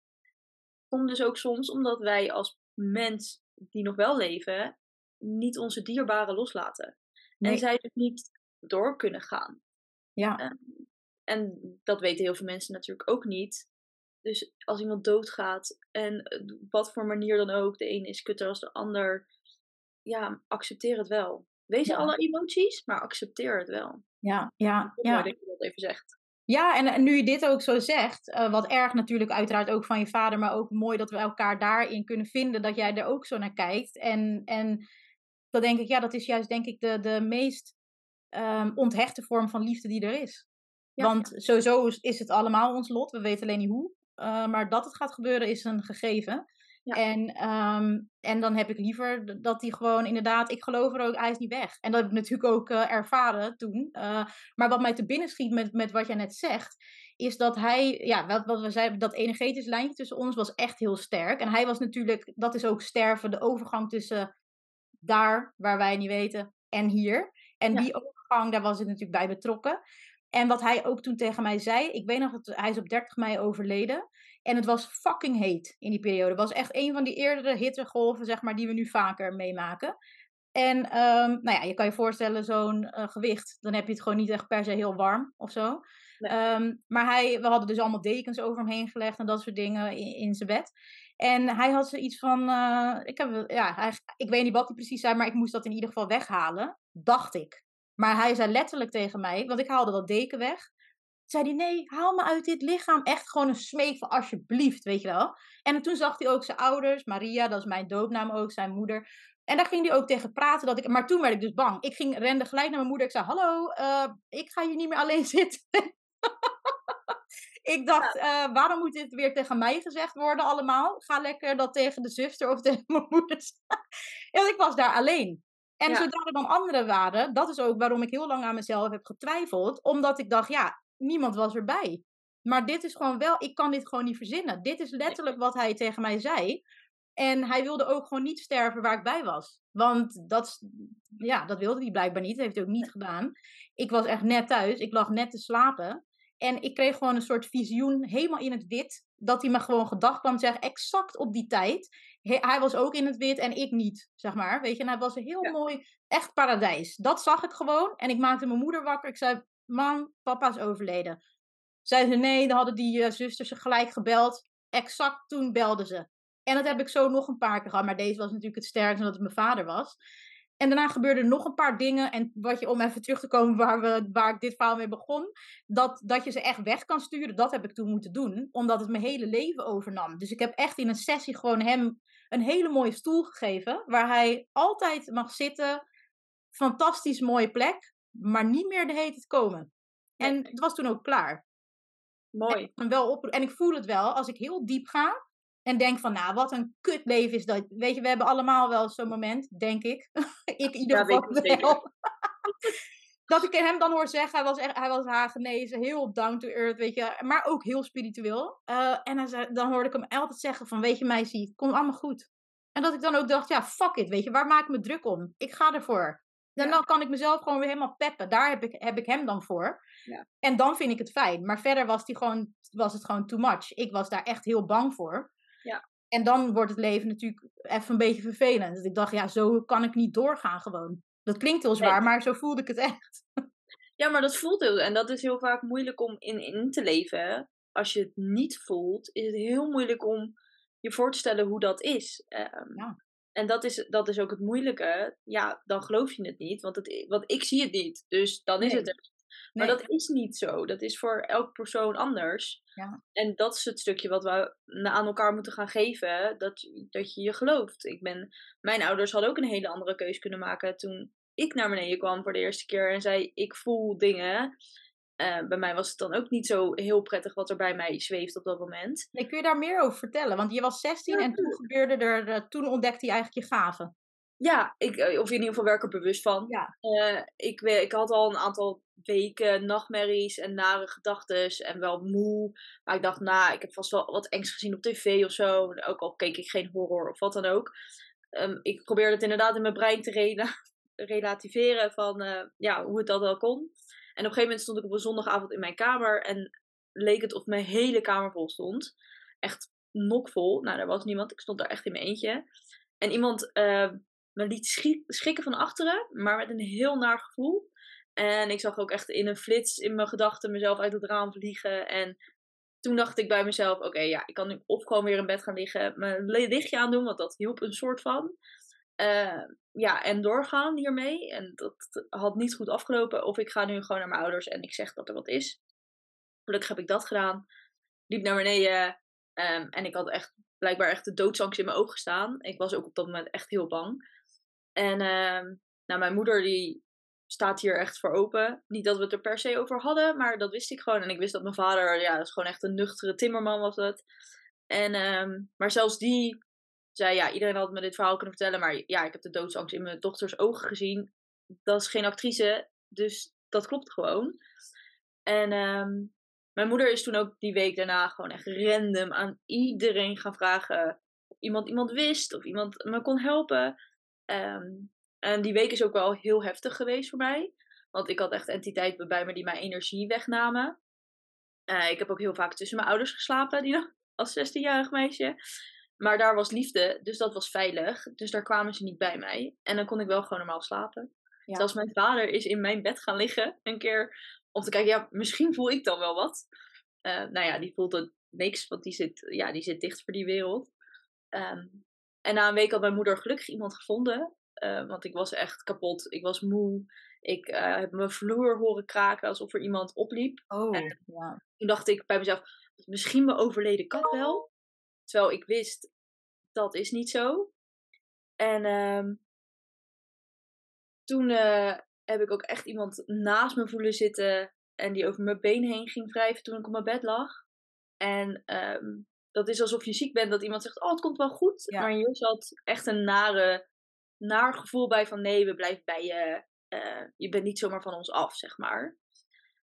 Speaker 2: Komt dus ook soms omdat wij als mens die nog wel leven, niet onze dierbaren loslaten. Nee. En zij dus niet door kunnen gaan.
Speaker 1: Ja. Uh,
Speaker 2: en dat weten heel veel mensen natuurlijk ook niet. Dus als iemand doodgaat en op wat voor manier dan ook, de een is kutter als de ander, ja, accepteer het wel. Wees ja. alle emoties, maar accepteer het wel.
Speaker 1: Ja, ja, ja.
Speaker 2: dat je dat even zegt.
Speaker 1: Ja, en, en nu je dit ook zo zegt, uh, wat erg natuurlijk uiteraard ook van je vader, maar ook mooi dat we elkaar daarin kunnen vinden, dat jij er ook zo naar kijkt. En, en dan denk ik, ja, dat is juist denk ik de, de meest um, onthechte vorm van liefde die er is. Ja, Want ja. sowieso is, is het allemaal ons lot, we weten alleen niet hoe. Uh, maar dat het gaat gebeuren is een gegeven. Ja. En, um, en dan heb ik liever dat hij gewoon inderdaad, ik geloof er ook, hij is niet weg. En dat heb ik natuurlijk ook uh, ervaren toen. Uh, maar wat mij te binnen schiet met, met wat jij net zegt, is dat hij, ja, wat, wat we zeiden, dat energetisch lijntje tussen ons was echt heel sterk. En hij was natuurlijk, dat is ook sterven, de overgang tussen daar, waar wij niet weten, en hier. En die overgang, daar was ik natuurlijk bij betrokken. En wat hij ook toen tegen mij zei, ik weet nog dat hij is op 30 mei overleden. En het was fucking heet in die periode. Het was echt een van die eerdere hittegolven, zeg maar, die we nu vaker meemaken. En um, nou ja, je kan je voorstellen, zo'n uh, gewicht, dan heb je het gewoon niet echt per se heel warm of zo. Nee. Um, maar hij, we hadden dus allemaal dekens over hem heen gelegd en dat soort dingen in, in zijn bed. En hij had zoiets van, uh, ik, heb, ja, hij, ik weet niet wat hij precies zei, maar ik moest dat in ieder geval weghalen, dacht ik. Maar hij zei letterlijk tegen mij, want ik haalde dat deken weg. Zei hij, nee, haal me uit dit lichaam. Echt gewoon een smeek van alsjeblieft, weet je wel. En toen zag hij ook zijn ouders, Maria, dat is mijn doopnaam ook, zijn moeder. En daar ging hij ook tegen praten. Dat ik, maar toen werd ik dus bang. Ik ging, rende gelijk naar mijn moeder. Ik zei, hallo, uh, ik ga hier niet meer alleen <laughs> zitten. ik dacht, uh, waarom moet dit weer tegen mij gezegd worden allemaal? Ga lekker dat tegen de zuster of <laughs> tegen mijn moeder En ik was daar alleen. En ja. zodra er dan anderen waren, dat is ook waarom ik heel lang aan mezelf heb getwijfeld. Omdat ik dacht, ja, niemand was erbij. Maar dit is gewoon wel, ik kan dit gewoon niet verzinnen. Dit is letterlijk wat hij tegen mij zei. En hij wilde ook gewoon niet sterven waar ik bij was. Want dat, ja, dat wilde hij blijkbaar niet. Dat heeft hij ook niet gedaan. Ik was echt net thuis. Ik lag net te slapen. En ik kreeg gewoon een soort visioen, helemaal in het wit. Dat hij me gewoon gedag kwam zeggen, exact op die tijd. Hij was ook in het wit en ik niet, zeg maar. Weet je, en hij was een heel mooi, echt paradijs. Dat zag ik gewoon. En ik maakte mijn moeder wakker. Ik zei, mam, papa is overleden. Zei ze, nee, dan hadden die uh, zusters gelijk gebeld. Exact toen belden ze. En dat heb ik zo nog een paar keer gehad. Maar deze was natuurlijk het sterkste, omdat het mijn vader was. En daarna gebeurden nog een paar dingen. En wat je, om even terug te komen waar, we, waar ik dit verhaal mee begon. Dat, dat je ze echt weg kan sturen, dat heb ik toen moeten doen. Omdat het mijn hele leven overnam. Dus ik heb echt in een sessie gewoon hem een hele mooie stoel gegeven. Waar hij altijd mag zitten. Fantastisch mooie plek. Maar niet meer de heet het komen. En het was toen ook klaar.
Speaker 2: Mooi.
Speaker 1: En, wel op, en ik voel het wel, als ik heel diep ga, en denk van, nou, wat een kut leven is dat. Weet je, we hebben allemaal wel zo'n moment, denk ik. <laughs> ik in ieder geval ja, wel. <laughs> dat ik hem dan hoor zeggen, hij was, echt, hij was haar genezen, heel down to earth, weet je. Maar ook heel spiritueel. Uh, en dan, zei, dan hoorde ik hem altijd zeggen van, weet je meisje, het komt allemaal goed. En dat ik dan ook dacht, ja, fuck it, weet je, waar maak ik me druk om? Ik ga ervoor. En dan kan ik mezelf gewoon weer helemaal peppen. Daar heb ik, heb ik hem dan voor. Ja. En dan vind ik het fijn. Maar verder was, die gewoon, was het gewoon too much. Ik was daar echt heel bang voor.
Speaker 2: Ja.
Speaker 1: En dan wordt het leven natuurlijk even een beetje vervelend. Dus ik dacht, ja, zo kan ik niet doorgaan gewoon. Dat klinkt heel zwaar, nee. maar zo voelde ik het echt.
Speaker 2: Ja, maar dat voelt heel. En dat is heel vaak moeilijk om in, in te leven. Als je het niet voelt, is het heel moeilijk om je voor te stellen hoe dat is. Um, ja. En dat is, dat is ook het moeilijke. Ja, dan geloof je het niet, want, het, want ik zie het niet. Dus dan is nee. het er. Maar nee. dat is niet zo. Dat is voor elk persoon anders.
Speaker 1: Ja.
Speaker 2: En dat is het stukje wat we aan elkaar moeten gaan geven. Dat, dat je je gelooft. Ik ben, mijn ouders hadden ook een hele andere keuze kunnen maken toen ik naar beneden kwam voor de eerste keer en zei: Ik voel dingen. Uh, bij mij was het dan ook niet zo heel prettig wat er bij mij zweeft op dat moment.
Speaker 1: Nee, kun je daar meer over vertellen? Want je was 16 ja, en toen gebeurde er, uh, toen ontdekte je eigenlijk je gaven.
Speaker 2: Ja, ik, eh, of in ieder geval werk er bewust van.
Speaker 1: Ja.
Speaker 2: Uh, ik, ik had al een aantal weken nachtmerries en nare gedachten en wel moe. Maar ik dacht, nou, ik heb vast wel wat engs gezien op tv of zo. Ook al keek ik geen horror of wat dan ook. Um, ik probeerde het inderdaad in mijn brein te rela <laughs> relativeren van ja, hoe het dat wel kon. En op een gegeven moment stond ik op een zondagavond in mijn kamer en leek het of mijn hele kamer vol stond. Echt nokvol. Nou, er was niemand. Ik stond daar echt in mijn eentje. En iemand uh, me liet schrikken van achteren, maar met een heel naar gevoel. En ik zag ook echt in een flits in mijn gedachten mezelf uit het raam vliegen. En toen dacht ik bij mezelf: oké, ja, ik kan nu of gewoon weer in bed gaan liggen, mijn lichtje aandoen, want dat hielp een soort van. Uh, ja, en doorgaan hiermee. En dat had niet goed afgelopen. Of ik ga nu gewoon naar mijn ouders en ik zeg dat er wat is. Gelukkig heb ik dat gedaan. Liep naar beneden. Um, en ik had echt blijkbaar echt de doodsangst in mijn ogen staan. Ik was ook op dat moment echt heel bang. En uh, nou, mijn moeder die staat hier echt voor open. Niet dat we het er per se over hadden, maar dat wist ik gewoon. En ik wist dat mijn vader, ja, dat is gewoon echt een nuchtere timmerman was dat. En, ehm, maar zelfs die zei, ja, iedereen had me dit verhaal kunnen vertellen, maar ja, ik heb de doodsangst in mijn dochters ogen gezien. Dat is geen actrice, dus dat klopt gewoon. En ehm, mijn moeder is toen ook die week daarna gewoon echt random aan iedereen gaan vragen of iemand iemand wist of iemand me kon helpen. Ehm, en die week is ook wel heel heftig geweest voor mij. Want ik had echt entiteiten bij me die mijn energie wegnamen. Uh, ik heb ook heel vaak tussen mijn ouders geslapen, die als 16-jarig meisje. Maar daar was liefde, dus dat was veilig. Dus daar kwamen ze niet bij mij. En dan kon ik wel gewoon normaal slapen. Ja. Zelfs mijn vader is in mijn bed gaan liggen een keer om te kijken, ja, misschien voel ik dan wel wat. Uh, nou ja, die voelde niks, want die zit, ja, die zit dicht voor die wereld. Um, en na een week had mijn moeder gelukkig iemand gevonden. Uh, want ik was echt kapot. Ik was moe. Ik uh, heb mijn vloer horen kraken alsof er iemand opliep.
Speaker 1: Oh, en ja.
Speaker 2: Toen dacht ik bij mezelf, misschien mijn overleden kat wel. Terwijl ik wist, dat is niet zo. En um, toen uh, heb ik ook echt iemand naast me voelen zitten. En die over mijn been heen ging wrijven toen ik op mijn bed lag. En um, dat is alsof je ziek bent, dat iemand zegt, oh het komt wel goed. Ja. Maar hier zat echt een nare, naar gevoel bij van nee, we blijven bij je. Uh, je bent niet zomaar van ons af, zeg maar.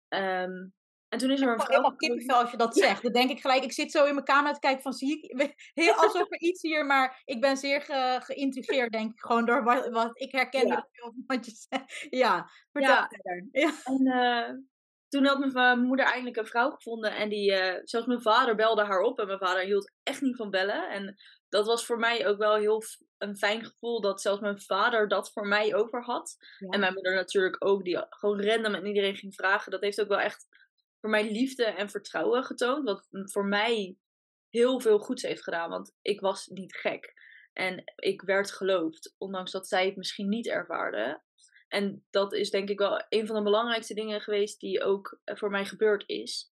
Speaker 2: Um, en toen is er een vrouw...
Speaker 1: Helemaal kippenvel als je dat zegt. Dan denk ik gelijk, ik zit zo in mijn kamer te kijken van zie ik... <laughs> Heel alsof er iets hier, maar ik ben zeer ge, geïntrigeerd denk ik. Gewoon door wat, wat ik herken. Ja. Wat je zegt. <laughs> Ja, vertel
Speaker 2: ja. <laughs> ja. En uh, toen had mijn moeder eindelijk een vrouw gevonden. En die, uh, zelfs mijn vader belde haar op. En mijn vader hield echt niet van bellen. En dat was voor mij ook wel heel een fijn gevoel dat zelfs mijn vader dat voor mij over had. Ja. En mijn moeder natuurlijk ook, die gewoon random met iedereen ging vragen. Dat heeft ook wel echt voor mij liefde en vertrouwen getoond. Wat voor mij heel veel goeds heeft gedaan. Want ik was niet gek. En ik werd geloofd, ondanks dat zij het misschien niet ervaarde. En dat is denk ik wel een van de belangrijkste dingen geweest die ook eh, voor mij gebeurd is.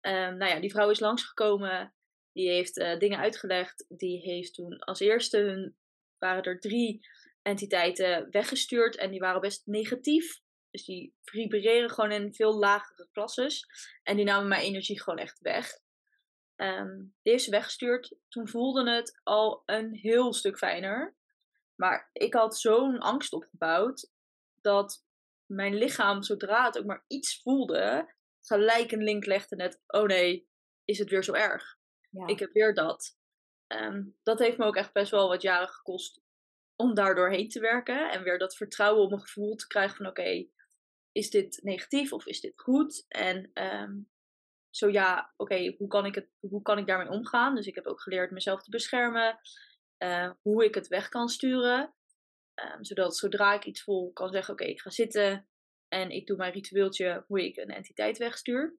Speaker 2: Um, nou ja, die vrouw is langsgekomen. Die heeft uh, dingen uitgelegd. Die heeft toen als eerste, hun, waren er drie entiteiten weggestuurd. En die waren best negatief. Dus die vibreren gewoon in veel lagere klasses. En die namen mijn energie gewoon echt weg. Um, die heeft ze weggestuurd. Toen voelde het al een heel stuk fijner. Maar ik had zo'n angst opgebouwd dat mijn lichaam, zodra het ook maar iets voelde, gelijk een link legde net, oh nee, is het weer zo erg? Ja. Ik heb weer dat. Um, dat heeft me ook echt best wel wat jaren gekost om daar doorheen te werken. En weer dat vertrouwen om een gevoel te krijgen van oké, okay, is dit negatief of is dit goed? En um, zo ja, oké, hoe, kan ik het, hoe kan ik daarmee omgaan? Dus ik heb ook geleerd mezelf te beschermen. Uh, hoe ik het weg kan sturen. Um, zodat zodra ik iets voel, kan zeggen: Oké, ik ga zitten en ik doe mijn ritueeltje hoe ik een entiteit wegstuur.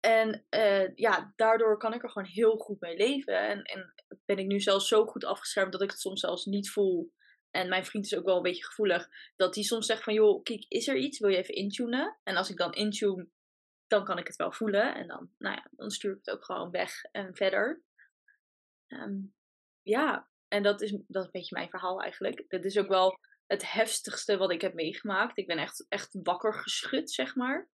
Speaker 2: En uh, ja, daardoor kan ik er gewoon heel goed mee leven. En, en ben ik nu zelfs zo goed afgeschermd dat ik het soms zelfs niet voel. En mijn vriend is ook wel een beetje gevoelig. Dat hij soms zegt van, joh, kijk, is er iets? Wil je even intunen? En als ik dan intune, dan kan ik het wel voelen. En dan, nou ja, dan stuur ik het ook gewoon weg en verder. Um, ja, en dat is, dat een beetje mijn verhaal eigenlijk. Dat is ook wel het heftigste wat ik heb meegemaakt. Ik ben echt, echt wakker geschud, zeg maar.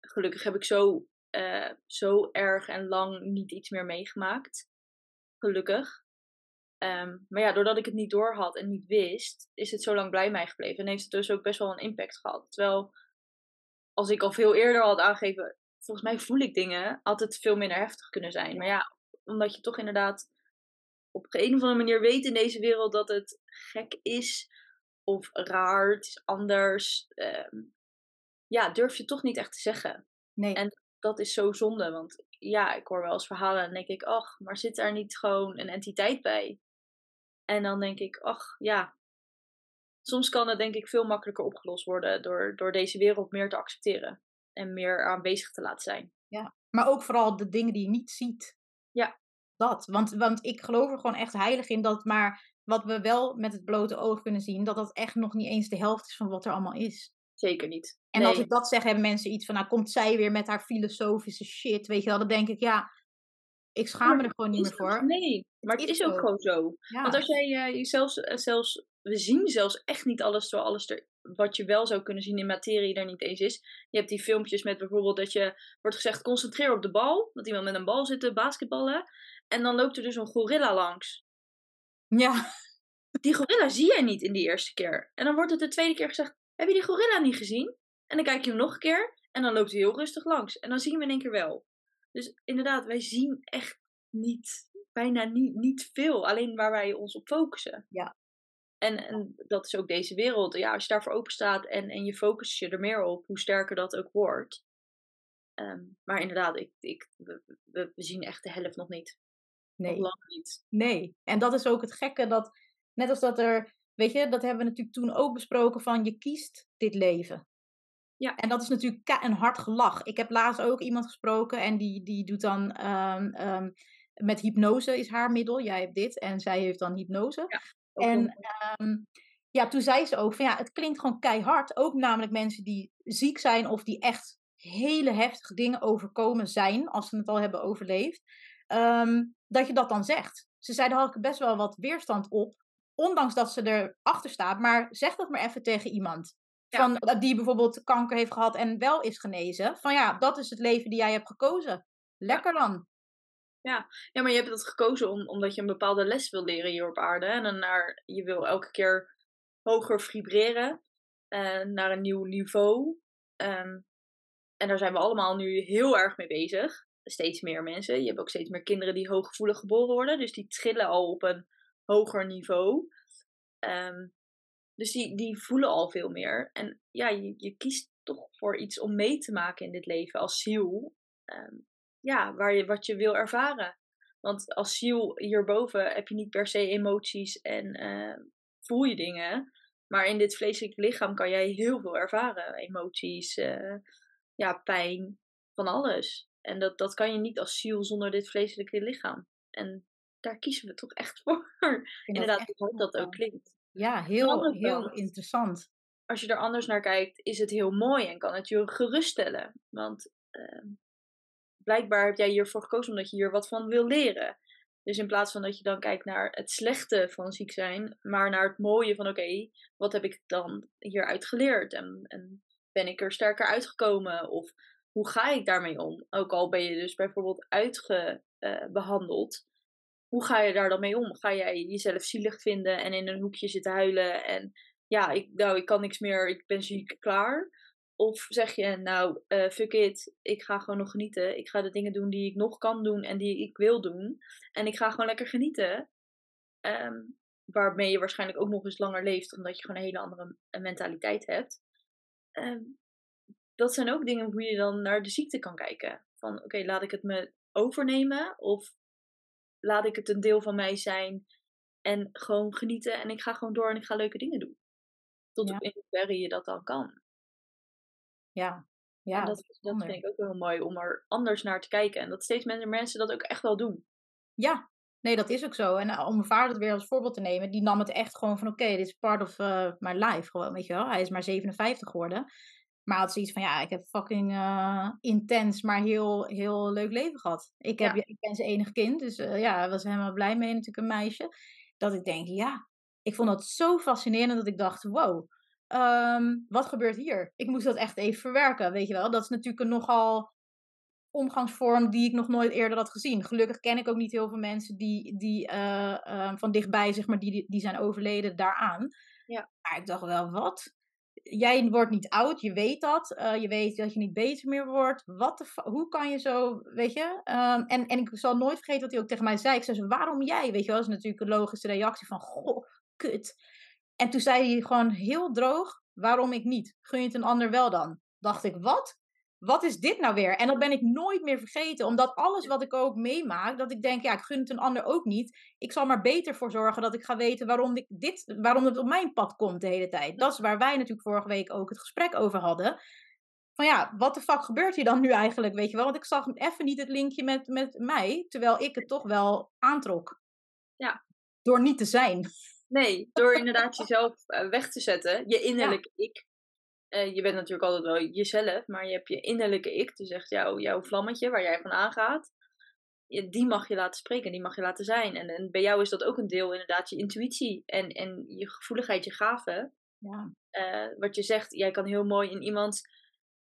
Speaker 2: Gelukkig heb ik zo, uh, zo erg en lang niet iets meer meegemaakt. Gelukkig. Um, maar ja, doordat ik het niet door had en niet wist, is het zo lang bij mij gebleven. En heeft het dus ook best wel een impact gehad. Terwijl, als ik al veel eerder had aangegeven, volgens mij voel ik dingen, had het veel minder heftig kunnen zijn. Maar ja, omdat je toch inderdaad op een of andere manier weet in deze wereld dat het gek is of raar, het is anders. Um, ja, durf je toch niet echt te zeggen.
Speaker 1: Nee.
Speaker 2: En dat is zo zonde, want ja, ik hoor wel eens verhalen en denk ik, ach, maar zit daar niet gewoon een entiteit bij? En dan denk ik, ach ja, soms kan het denk ik veel makkelijker opgelost worden door, door deze wereld meer te accepteren en meer aanwezig te laten zijn.
Speaker 1: Ja, maar ook vooral de dingen die je niet ziet.
Speaker 2: Ja.
Speaker 1: Dat, want, want ik geloof er gewoon echt heilig in dat maar wat we wel met het blote oog kunnen zien, dat dat echt nog niet eens de helft is van wat er allemaal is.
Speaker 2: Zeker niet.
Speaker 1: En nee. als ik dat zeg, hebben mensen iets van, nou komt zij weer met haar filosofische shit, weet je wel. Dan denk ik, ja, ik schaam me er gewoon niet meer voor.
Speaker 2: Nee, maar het is, is ook gewoon zo. Ja. Want als jij uh, jezelf, uh, zelfs, we zien zelfs echt niet alles door alles er wat je wel zou kunnen zien in materie er niet eens is. Je hebt die filmpjes met bijvoorbeeld dat je wordt gezegd concentreer op de bal. Dat iemand met een bal zit te basketballen. En dan loopt er dus een gorilla langs.
Speaker 1: Ja.
Speaker 2: Die gorilla zie jij niet in die eerste keer. En dan wordt het de tweede keer gezegd, heb je die gorilla niet gezien? En dan kijk je hem nog een keer en dan loopt hij heel rustig langs. En dan zien we in één keer wel. Dus inderdaad, wij zien echt niet, bijna niet, niet veel. Alleen waar wij ons op focussen.
Speaker 1: Ja.
Speaker 2: En, en dat is ook deze wereld. Ja, als je daarvoor open staat en, en je focust je er meer op, hoe sterker dat ook wordt. Ehm, maar inderdaad, ik, ik, we, we, we zien echt de helft nog niet.
Speaker 1: Nee.
Speaker 2: Nog lang niet.
Speaker 1: Nee. En dat is ook het gekke dat, net als dat er, weet je, dat hebben we natuurlijk toen ook besproken van je kiest dit leven.
Speaker 2: Ja.
Speaker 1: En dat is natuurlijk een hard gelach. Ik heb laatst ook iemand gesproken en die, die doet dan ehm, ehm, met hypnose is haar middel. Jij hebt dit en zij heeft dan hypnose.
Speaker 2: Ook
Speaker 1: En ehm, ja, toen zei ze ook van ja, het klinkt gewoon keihard. Ook namelijk mensen die ziek zijn of die echt hele heftige dingen overkomen zijn, als ze het al hebben overleefd, dat je dat dan zegt. Ze zei, daar had ik best wel wat weerstand op, ondanks dat ze erachter staat. Maar zeg dat maar even tegen iemand.
Speaker 2: Ja.
Speaker 1: Van, die bijvoorbeeld kanker heeft gehad en wel is genezen. Van ja, dat is het leven die jij hebt gekozen. Lekker dan.
Speaker 2: Ja, maar je hebt dat gekozen om, omdat je een bepaalde les wil leren hier op aarde. En dan naar, je wil elke keer hoger vibreren. eh, naar een nieuw niveau. Ehm, en daar zijn we allemaal nu heel erg mee bezig. Steeds meer mensen. Je hebt ook steeds meer kinderen die hooggevoelig geboren worden. Dus die trillen al op een hoger niveau. Ehm, dus die, die voelen al veel meer. En ja, je, je kiest toch voor iets om mee te maken in dit leven als ziel. Ehm, ja, waar je, wat je wil ervaren. Want als ziel hierboven heb je niet per se emoties en eh, voel je dingen. Maar in dit vleeselijke lichaam kan jij heel veel ervaren. Emoties, eh, ja, pijn, van alles. En dat, dat kan je niet als ziel zonder dit vleeselijke lichaam. En daar kiezen we toch echt <laughs> voor.
Speaker 1: Ik vind dat
Speaker 2: Inderdaad, hoe dat ook klinkt.
Speaker 1: Ja, heel, heel interessant.
Speaker 2: Als je er anders naar kijkt, is het heel mooi en kan het je geruststellen. Want ehm, blijkbaar heb jij hiervoor gekozen omdat je hier wat van wil leren. Dus in plaats van dat je dan kijkt naar het slechte van ziek zijn, maar naar het mooie van oké, wat heb ik dan hieruit geleerd? En, en ben ik er sterker uitgekomen? Of hoe ga ik daarmee om? Ook al ben je dus bijvoorbeeld uitgebehandeld. Hoe ga je daar dan mee om? Ga jij jezelf zielig vinden en in een hoekje zitten huilen en ja, ik, nou, ik kan niks meer, ik ben ziek, klaar? Of zeg je, nou, eh, fuck it, ik ga gewoon nog genieten. Ik ga de dingen doen die ik nog kan doen en die ik wil doen. En ik ga gewoon lekker genieten. Ehm, waarmee je waarschijnlijk ook nog eens langer leeft, omdat je gewoon een hele andere eh, mentaliteit hebt. Ehm, dat zijn ook dingen hoe je dan naar de ziekte kan kijken. Van, oké, laat ik het me overnemen? Of laat ik het een deel van mij zijn en gewoon genieten en ik ga gewoon door en ik ga leuke dingen doen. Tot
Speaker 1: Ja.
Speaker 2: op in hoeverre je dat dan kan.
Speaker 1: Ja, ja
Speaker 2: en
Speaker 1: dat
Speaker 2: vind ik ook heel mooi om er anders naar te kijken. En dat steeds minder mensen dat ook echt wel doen.
Speaker 1: Ja, nee, dat is ook zo. En eh, om mijn vader het weer als voorbeeld te nemen, die nam het echt gewoon van: oké, dit is part of eh, my life. Gewoon, weet je wel. Hij is maar 57 geworden. Maar had zoiets van: ja, ik heb fucking eh, intens, maar heel, heel leuk leven gehad. Ik, heb,
Speaker 2: Ja.
Speaker 1: ik ben zijn enig kind. Dus eh, ja, hij was helemaal blij mee, natuurlijk, een meisje. Dat ik denk: ja, ik vond dat zo fascinerend dat ik dacht: wow. ehm, wat gebeurt hier? Ik moest dat echt even verwerken, weet je wel. Dat is natuurlijk een nogal omgangsvorm die ik nog nooit eerder had gezien. Gelukkig ken ik ook niet heel veel mensen die, die eh, eh, van dichtbij, zeg maar, die, die zijn overleden daaraan.
Speaker 2: Ja.
Speaker 1: Maar ik dacht wel, wat? Jij wordt niet oud, je weet dat. eh, je weet dat je niet beter meer wordt. Wat de Hoe kan je zo, weet je? Ehm, en, en ik zal nooit vergeten wat hij ook tegen mij zei. Ik zei waarom jij? Weet je wel, dat is natuurlijk een logische reactie van, goh, kut. En toen zei hij gewoon heel droog, waarom ik niet? Gun je het een ander wel dan? Dacht ik, wat? Wat is dit nou weer? En dat ben ik nooit meer vergeten. Omdat alles wat ik ook meemaak, dat ik denk, ja, ik gun het een ander ook niet. Ik zal maar beter voor zorgen dat ik ga weten waarom, ik dit, waarom het op mijn pad komt de hele tijd. Dat is waar wij natuurlijk vorige week ook het gesprek over hadden. Van ja, wat de fuck gebeurt hier dan nu eigenlijk, weet je wel? Want ik zag even niet het linkje met, met mij, terwijl ik het toch wel aantrok.
Speaker 2: Ja.
Speaker 1: Door niet te zijn.
Speaker 2: Nee, door inderdaad jezelf eh, weg te zetten. Je innerlijke ik. Eh, je bent natuurlijk altijd wel jezelf, maar je hebt je innerlijke ik. Dus echt jouw, jouw vlammetje waar jij van aangaat. Die mag je laten spreken, die mag je laten zijn. En, en bij jou is dat ook een deel inderdaad je intuïtie en, en je gevoeligheid, je gaven.
Speaker 1: Ja.
Speaker 2: Eh, wat je zegt, jij kan heel mooi in iemands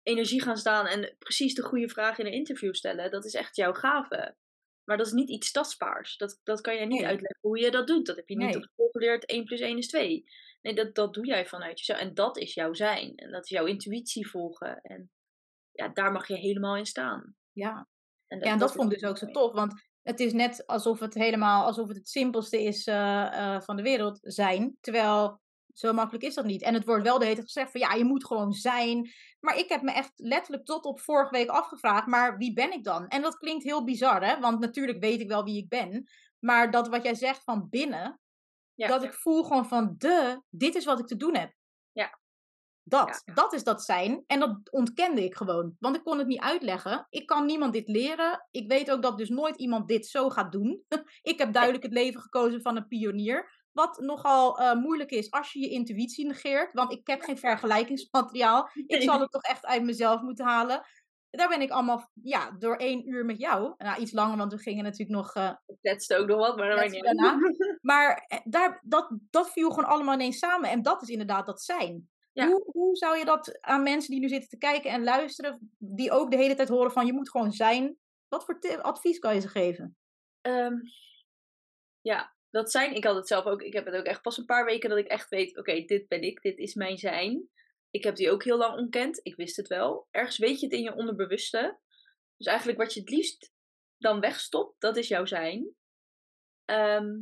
Speaker 2: energie gaan staan en precies de goede vraag in een interview stellen. Dat is echt jouw gave. Maar dat is niet iets tastbaars. Dat, dat kan jij niet
Speaker 1: Nee.
Speaker 2: uitleggen hoe je dat doet. Dat heb je niet
Speaker 1: Nee.
Speaker 2: op school geleerd. 1 plus 1 is 2. Nee, dat, dat doe jij vanuit jezelf. En dat is jouw zijn. En dat is jouw intuïtie volgen. En ja, daar mag je helemaal in staan.
Speaker 1: Ja.
Speaker 2: En
Speaker 1: Ja, en dat vond ik dus ook zo tof. Want het is net alsof het helemaal, alsof het het simpelste is eh, eh, van de wereld zijn. Terwijl zo makkelijk is dat niet. En het wordt wel de hele tijd gezegd van ja, je moet gewoon zijn. Maar ik heb me echt letterlijk tot op vorige week afgevraagd, maar wie ben ik dan? En dat klinkt heel bizar, hè? Want natuurlijk weet ik wel wie ik ben. Maar dat wat jij zegt van binnen,
Speaker 2: Ja,
Speaker 1: dat ik voel gewoon van de, dit is wat ik te doen heb.
Speaker 2: Ja.
Speaker 1: Dat, dat is dat zijn. En dat ontkende ik gewoon. Want ik kon het niet uitleggen. Ik kan niemand dit leren. Ik weet ook dat dus nooit iemand dit zo gaat doen. <laughs> ik heb duidelijk het leven gekozen van een pionier. Wat nogal eh, moeilijk is als je je intuïtie negeert. Want ik heb geen vergelijkingsmateriaal. <laughs> Ik zal het toch echt uit mezelf moeten halen. Daar ben ik allemaal ja, door één uur met jou. Nou, iets langer, want we gingen natuurlijk nog eh,
Speaker 2: Ik kletste ook nog wat, maar dat
Speaker 1: daarna. <laughs> Maar eh, daar, dat, dat viel gewoon allemaal ineens samen. En dat is inderdaad dat zijn.
Speaker 2: Ja.
Speaker 1: Hoe, hoe zou je dat aan mensen die nu zitten te kijken en luisteren, die ook de hele tijd horen van je moet gewoon zijn. Wat voor advies kan je ze geven?
Speaker 2: Ehm, ja, dat zijn, ik had het zelf ook, ik heb het ook echt pas een paar weken dat ik echt weet, oké, dit ben ik, dit is mijn zijn. Ik heb die ook heel lang ontkend, ik wist het wel. Ergens weet je het in je onderbewuste. Dus eigenlijk wat je het liefst dan wegstopt, dat is jouw zijn. Ehm,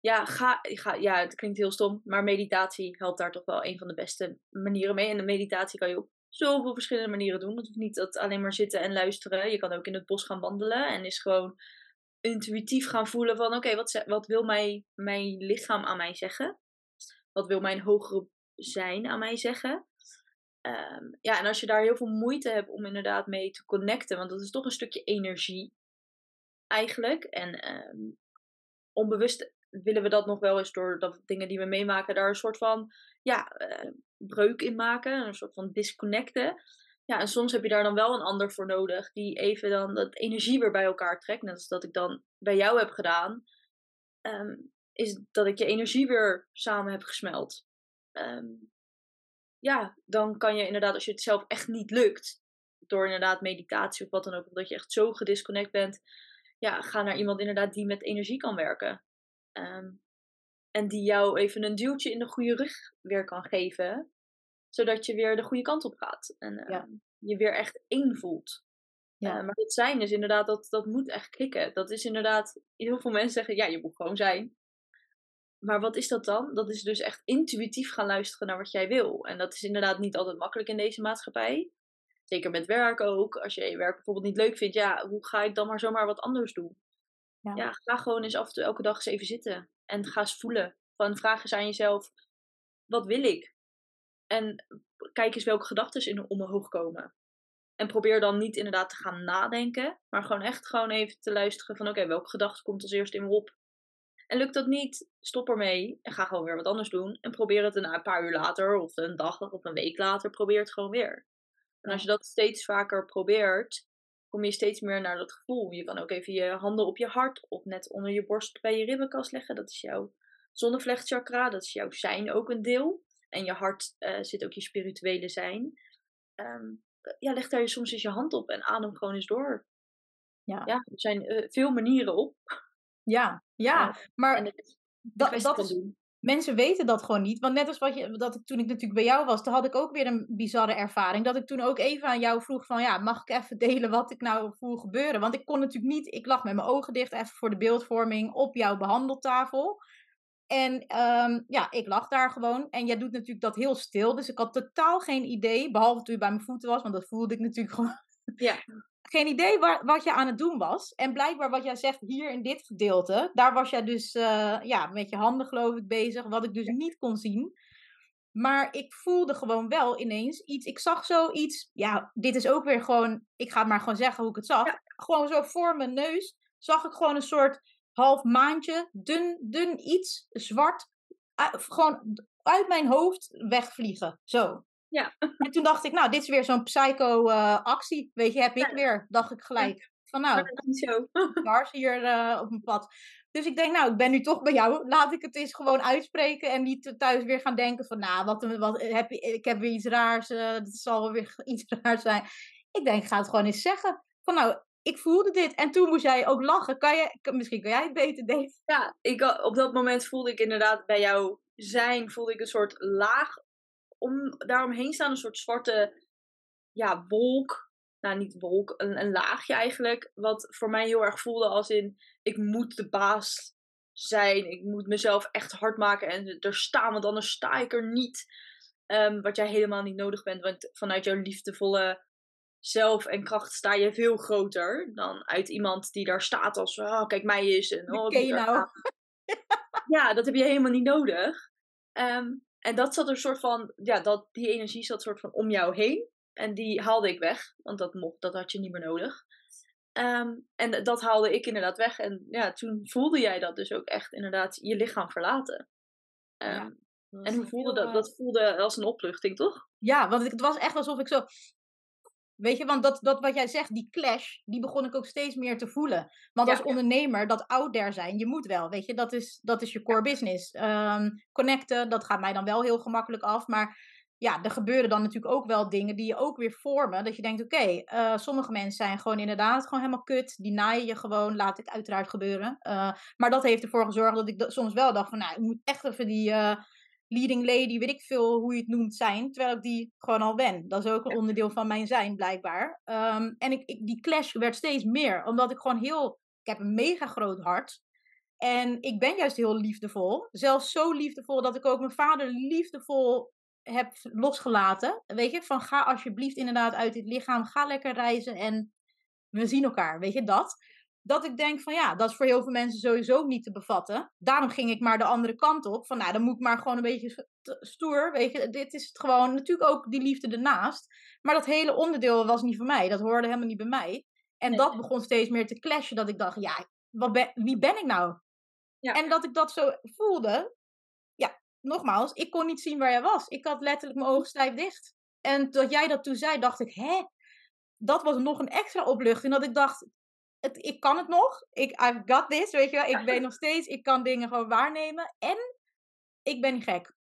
Speaker 2: ja, ga, ga, ja, het klinkt heel stom, maar meditatie helpt daar toch wel een van de beste manieren mee. En de meditatie kan je op zoveel verschillende manieren doen. Het hoeft niet dat alleen maar zitten en luisteren. Je kan ook in het bos gaan wandelen en is gewoon intuïtief gaan voelen van oké, wat, wat wil mij, mijn lichaam aan mij zeggen? Wat wil mijn hogere zijn aan mij zeggen? Ehm, ja, en als je daar heel veel moeite hebt om inderdaad mee te connecten, want dat is toch een stukje energie eigenlijk. En ehm, onbewust willen we dat nog wel eens door dat dingen die we meemaken, daar een soort van ja, eh, breuk in maken, een soort van disconnecten. Ja, en soms heb je daar dan wel een ander voor nodig, die even dan dat energie weer bij elkaar trekt. Net als dat ik dan bij jou heb gedaan, ehm, is dat ik je energie weer samen heb gesmeld. Ehm, ja, dan kan je inderdaad, als je het zelf echt niet lukt, door inderdaad meditatie of wat dan ook, of dat je echt zo gedisconnect bent, ja, ga naar iemand inderdaad die met energie kan werken. Ehm, en die jou even een duwtje in de goede rug weer kan geven, zodat je weer de goede kant op gaat. En ehm,
Speaker 1: Ja.
Speaker 2: je weer echt één voelt.
Speaker 1: Ja.
Speaker 2: Eh, maar het zijn is inderdaad, dat, dat moet echt klikken. Dat is inderdaad, heel veel mensen zeggen, ja, je moet gewoon zijn. Maar wat is dat dan? Dat is dus echt intuïtief gaan luisteren naar wat jij wil. En dat is inderdaad niet altijd makkelijk in deze maatschappij. Zeker met werk ook. Als je je werk bijvoorbeeld niet leuk vindt, ja, hoe ga ik dan maar zomaar wat anders doen?
Speaker 1: Ja.
Speaker 2: Ja, ga gewoon eens af en toe elke dag eens even zitten. En ga eens voelen. Van vraag eens aan jezelf, wat wil ik? En kijk eens welke gedachten in omhoog komen. En probeer dan niet inderdaad te gaan nadenken, maar gewoon echt gewoon even te luisteren van oké, welke gedachte komt als eerst in me op? En lukt dat niet, stop ermee en ga gewoon weer wat anders doen. En probeer het een paar uur later of een dag of een week later, probeer het gewoon weer. En als je dat steeds vaker probeert, kom je steeds meer naar dat gevoel. Je kan ook even je handen op je hart of net onder je borst bij je ribbenkast leggen. Dat is jouw zonnevlechtchakra, dat is jouw zijn ook een deel. En je hart eh, zit ook je spirituele zijn. Ehm, ja, leg daar je soms eens je hand op en adem gewoon eens door.
Speaker 1: Ja.
Speaker 2: Ja, er zijn eh, veel manieren op.
Speaker 1: Ja, ja.
Speaker 2: Ja,
Speaker 1: maar
Speaker 2: het
Speaker 1: dat, dat is,
Speaker 2: doen.
Speaker 1: mensen weten dat gewoon niet. Want net als wat je, dat ik, toen ik natuurlijk bij jou was, toen had ik ook weer een bizarre ervaring. Dat ik toen ook even aan jou vroeg van, ja, mag ik even <laughs> delen wat ik nou voel gebeuren? Want ik kon natuurlijk niet, ik lag met mijn ogen dicht even voor de beeldvorming op jouw behandeltafel. En ehm, ja, ik lag daar gewoon. En jij doet natuurlijk dat heel stil. Dus ik had totaal geen idee, behalve toen je bij mijn voeten was, want dat voelde ik natuurlijk <laughs> gewoon
Speaker 2: Ja,
Speaker 1: geen idee waar, wat je aan het doen was. En blijkbaar wat jij zegt hier in dit gedeelte, daar was jij dus eh, ja, met je handen geloof ik bezig, wat ik dus niet kon zien. Maar ik voelde gewoon wel ineens iets. Ik zag zoiets. Ja, dit is ook weer gewoon. Ik ga het maar gewoon zeggen hoe ik het zag.
Speaker 2: Ja.
Speaker 1: Gewoon zo voor mijn neus zag ik gewoon een soort half maandje, dun, dun iets, zwart, gewoon uit mijn hoofd wegvliegen. Zo.
Speaker 2: Ja. <laughs>
Speaker 1: En toen dacht ik, nou, dit is weer zo'n psycho-actie. Weet je, heb ik weer, dacht ik gelijk. Van nou, dwars <laughs> hier eh, op mijn pad. Dus ik denk, nou, ik ben nu toch bij jou. Laat ik het eens gewoon uitspreken. En niet thuis weer gaan denken van, nou, wat, wat heb ik heb weer iets raars. eh het zal wel weer <laughs> iets raars zijn. Ik denk, ik ga het gewoon eens zeggen. Van nou, ik voelde dit. En toen moest jij ook lachen. Kan je, misschien kan jij het beter, Dave.
Speaker 2: Ja, ik, op dat moment voelde ik inderdaad bij jou zijn, voelde ik een soort laag om daaromheen staan, een soort zwarte ja, wolk. Nou, niet wolk, een, een laagje eigenlijk. Wat voor mij heel erg voelde als in, ik moet de baas zijn. Ik moet mezelf echt hard maken en er staan, want anders sta ik er niet. Ehm, wat jij helemaal niet nodig bent, want vanuit jouw liefdevolle zelf en kracht sta je veel groter dan uit iemand die daar staat als, oh, kijk mij eens. En, oh,
Speaker 1: ken je nou?
Speaker 2: ja, dat heb je helemaal niet nodig. Ehm, en dat zat er een soort van, ja, dat, die energie zat soort van om jou heen. En die haalde ik weg, want dat mocht, dat had je niet meer nodig. Ehm, en dat haalde ik inderdaad weg. En ja, toen voelde jij dat dus ook echt inderdaad je lichaam verlaten. Ehm,
Speaker 1: Ja,
Speaker 2: en hoe voelde dat? Dat voelde als een opluchting, toch?
Speaker 1: Ja, want het was echt alsof ik zo. Weet je, want dat, dat wat jij zegt, die clash, die begon ik ook steeds meer te voelen. Want
Speaker 2: Ja,
Speaker 1: als ondernemer, dat out there zijn, je moet wel, weet je, dat is, dat is je core business. Ehm, connecten, dat gaat mij dan wel heel gemakkelijk af. Maar ja, er gebeuren dan natuurlijk ook wel dingen die je ook weer vormen. Dat je denkt, oké, eh, sommige mensen zijn gewoon inderdaad gewoon helemaal kut. Die naaien je gewoon, laat het uiteraard gebeuren. Eh, maar dat heeft ervoor gezorgd dat ik soms wel dacht van, nou, ik moet echt even die... eh, leading lady, weet ik veel hoe je het noemt, zijn. Terwijl ik die gewoon al ben. Dat is ook een onderdeel van mijn zijn, blijkbaar. Ehm, en ik, ik, die clash werd steeds meer. Omdat ik gewoon heel... Ik heb een mega groot hart. En ik ben juist heel liefdevol. Zelfs zo liefdevol dat ik ook mijn vader liefdevol heb losgelaten. Weet je, van ga alsjeblieft inderdaad uit dit lichaam. Ga lekker reizen en we zien elkaar. Weet je, dat dat ik denk van ja, dat is voor heel veel mensen sowieso niet te bevatten. Daarom ging ik maar de andere kant op. Van nou, dan moet ik maar gewoon een beetje st- stoer. Weet je, dit is het gewoon. Natuurlijk ook die liefde ernaast. Maar dat hele onderdeel was niet voor mij. Dat hoorde helemaal niet bij mij. En
Speaker 2: Nee,
Speaker 1: dat
Speaker 2: nee.
Speaker 1: begon steeds meer te clashen. Dat ik dacht, ja, wat ben, wie ben ik nou?
Speaker 2: Ja.
Speaker 1: En dat ik dat zo voelde. Ja, nogmaals, ik kon niet zien waar jij was. Ik had letterlijk mijn ogen stijf dicht. En dat jij dat toen zei, dacht ik, hè? Dat was nog een extra opluchting. Dat ik dacht, het, ik kan het nog. Ik, I've got this, weet je wel. Ik ben nog steeds, ik kan dingen gewoon waarnemen. En ik ben niet gek.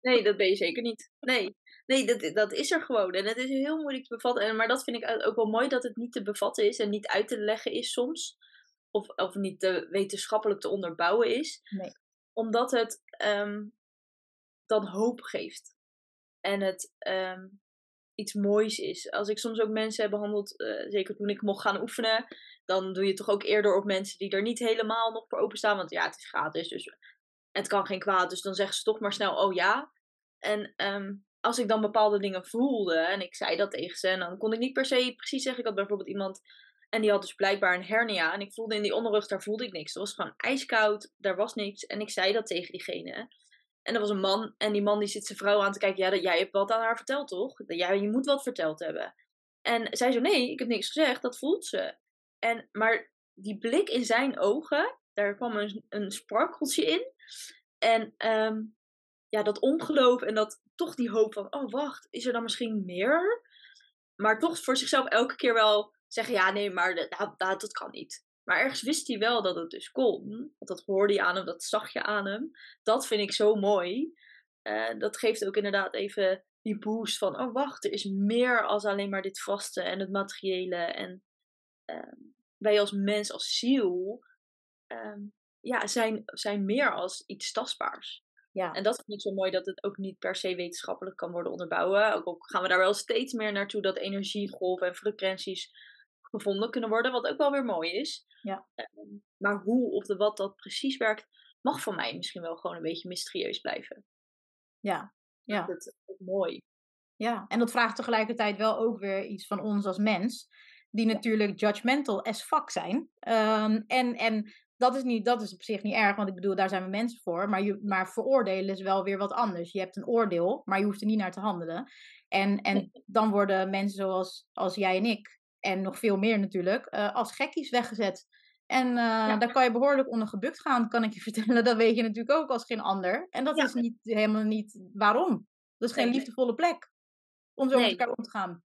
Speaker 2: Nee, dat ben je zeker niet. Nee, nee dat, dat is er gewoon. En het is heel moeilijk te bevatten. En, maar dat vind ik ook wel mooi dat het niet te bevatten is en niet uit te leggen is soms. Of, of niet te wetenschappelijk te onderbouwen is.
Speaker 1: Nee.
Speaker 2: Omdat het ehm, dan hoop geeft. En het ehm, iets moois is. Als ik soms ook mensen heb behandeld, eh, zeker toen ik mocht gaan oefenen, dan doe je toch ook eerder op mensen die er niet helemaal nog voor openstaan. Want ja, het is gratis, dus het kan geen kwaad. Dus dan zeggen ze toch maar snel, oh ja. En ehm, als ik dan bepaalde dingen voelde en ik zei dat tegen ze, en dan kon ik niet per se precies zeggen. Ik had bijvoorbeeld iemand en die had dus blijkbaar een hernia. En ik voelde in die onderrug, daar voelde ik niks. Het was gewoon ijskoud, daar was niks. En ik zei dat tegen diegene. En er was een man en die man die zit zijn vrouw aan te kijken. Ja, dat, jij hebt wat aan haar verteld, toch? Ja, je moet wat verteld hebben. En zij zo, nee, ik heb niks gezegd, dat voelt ze. En, maar die blik in zijn ogen, daar kwam een, een sparkeltje in. En ehm, ja, dat ongeloof en dat toch die hoop van, oh wacht, is er dan misschien meer? Maar toch voor zichzelf elke keer wel zeggen, ja nee, maar dat, dat, kan niet. Maar ergens wist hij wel dat het dus kon. Want dat hoorde je aan hem, dat zag je aan hem. Dat vind ik zo mooi. Eh, dat geeft ook inderdaad even die boost van, oh wacht, er is meer als alleen maar dit vaste en het materiële. En ehm, wij als mens, als ziel, ehm, ja, zijn, zijn meer als iets tastbaars.
Speaker 1: Ja.
Speaker 2: En dat vind ik zo mooi dat het ook niet per se wetenschappelijk kan worden onderbouwen. Ook al gaan we daar wel steeds meer naartoe dat energiegolven en frequenties gevonden kunnen worden, wat ook wel weer mooi is.
Speaker 1: Ja.
Speaker 2: Ehm, maar hoe of de wat dat precies werkt, mag voor mij misschien wel gewoon een beetje mysterieus blijven.
Speaker 1: Ja, ja.
Speaker 2: Dat is mooi.
Speaker 1: Ja, en dat vraagt tegelijkertijd wel ook weer iets van ons als mens, die natuurlijk judgmental as fuck zijn. Ehm, en, en dat is, niet, dat is op zich niet erg, want ik bedoel, daar zijn we mensen voor. Maar, je, maar veroordelen is wel weer wat anders. Je hebt een oordeel, maar je hoeft er niet naar te handelen. En, en dan worden mensen zoals als jij en ik, en nog veel meer natuurlijk, eh, als gekkies weggezet. En eh,
Speaker 2: Ja.
Speaker 1: daar kan je behoorlijk onder gebukt gaan, kan ik je <laughs> vertellen. Dat weet je natuurlijk ook als geen ander. En dat
Speaker 2: Ja.
Speaker 1: is niet, helemaal niet waarom. Dat is geen liefdevolle plek om zo met elkaar om te gaan.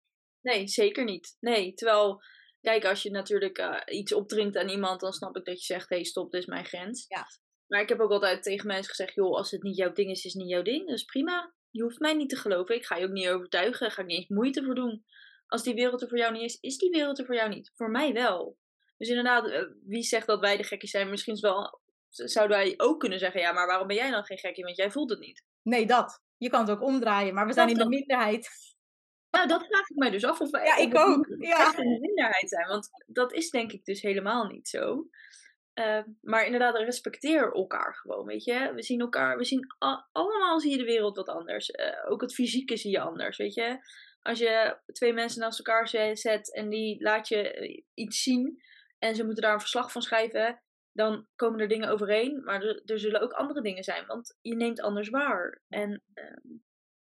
Speaker 2: Nee, zeker niet. Nee, terwijl kijk, als je natuurlijk eh, iets opdringt aan iemand, dan snap ik dat je zegt, hé hey, stop, dit is mijn grens.
Speaker 1: Ja.
Speaker 2: Maar ik heb ook altijd tegen mensen gezegd, joh, als het niet jouw ding is, is het niet jouw ding. Dat is prima. Je hoeft mij niet te geloven. Ik ga je ook niet overtuigen. Daar ga ik niet eens moeite voor doen. Als die wereld er voor jou niet is, is die wereld er voor jou niet. Voor mij wel. Dus inderdaad, eh, wie zegt dat wij de gekkies zijn? Misschien is wel, zouden wij ook kunnen zeggen, ja, maar waarom ben jij dan geen gekkie? Want jij voelt het niet.
Speaker 1: Nee, dat. Je kan het ook omdraaien, maar we zijn in de minderheid.
Speaker 2: Nou, dat vraag ik mij dus af of wij
Speaker 1: Ja, ik ook. Ja.
Speaker 2: echt de minderheid zijn. Want dat is denk ik dus helemaal niet zo. Eh, maar inderdaad, respecteer elkaar gewoon, weet je. We zien elkaar, we zien allemaal zie je de wereld wat anders. Eh, ook het fysieke zie je anders, weet je. Als je twee mensen naast elkaar ze- zet en die laat je eh, iets zien en ze moeten daar een verslag van schrijven, dan komen er dingen overeen. Maar er, er zullen ook andere dingen zijn, want je neemt anders waar. En ehm,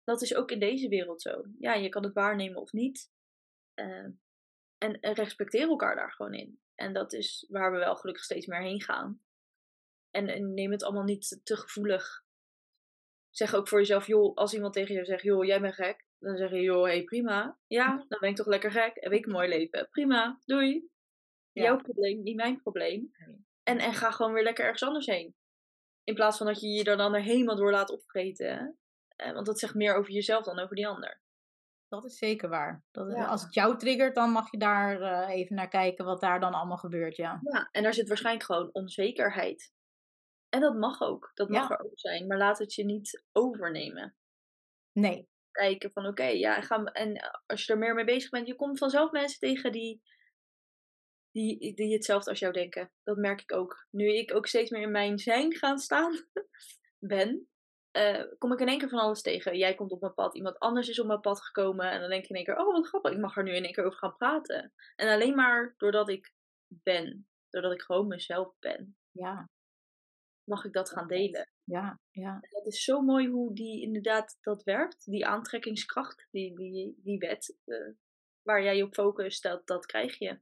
Speaker 2: dat is ook in deze wereld zo. Ja, je kan het waarnemen of niet. Ehm, en, en respecteer elkaar daar gewoon in. En dat is waar we wel gelukkig steeds meer heen gaan. En, en neem het allemaal niet te, te gevoelig. Zeg ook voor jezelf, joh, als iemand tegen je zegt, joh, jij bent gek. Dan zeg je, joh, hé, hey, prima. Ja, <laughs> dan ben ik toch lekker gek. Heb ik een mooi leven. Prima, doei.
Speaker 1: Ja.
Speaker 2: Jouw probleem, niet mijn probleem. En, en ga gewoon weer lekker ergens anders heen. In plaats van dat je je er dan er helemaal door laat opvreten. Eh, want dat zegt meer over jezelf dan over die ander.
Speaker 1: Dat is zeker waar. Dat,
Speaker 2: Ja.
Speaker 1: Als het jou triggert, dan mag je daar eh, even naar kijken wat daar dan allemaal gebeurt, ja.
Speaker 2: Ja, en daar zit waarschijnlijk gewoon onzekerheid. En dat mag ook. Dat mag
Speaker 1: Ja.
Speaker 2: er ook zijn. Maar laat het je niet overnemen.
Speaker 1: Nee,
Speaker 2: Kijken van oké, ja, en ga, en als je er meer mee bezig bent, je komt vanzelf mensen tegen die, die, die hetzelfde als jou denken. Dat merk ik ook. Nu ik ook steeds meer in mijn zijn gaan staan <laughs> ben, eh, kom ik in één keer van alles tegen. Jij komt op mijn pad, iemand anders is op mijn pad gekomen. En dan denk je in één keer, oh wat grappig, ik mag er nu in één keer over gaan praten. En alleen maar doordat ik ben, doordat ik gewoon mezelf ben,
Speaker 1: ja,
Speaker 2: mag ik dat gaan delen.
Speaker 1: ja, ja.
Speaker 2: En dat is zo mooi hoe die inderdaad dat werkt. Die aantrekkingskracht, die, die, die wet eh, waar jij je op focust, dat, dat krijg je.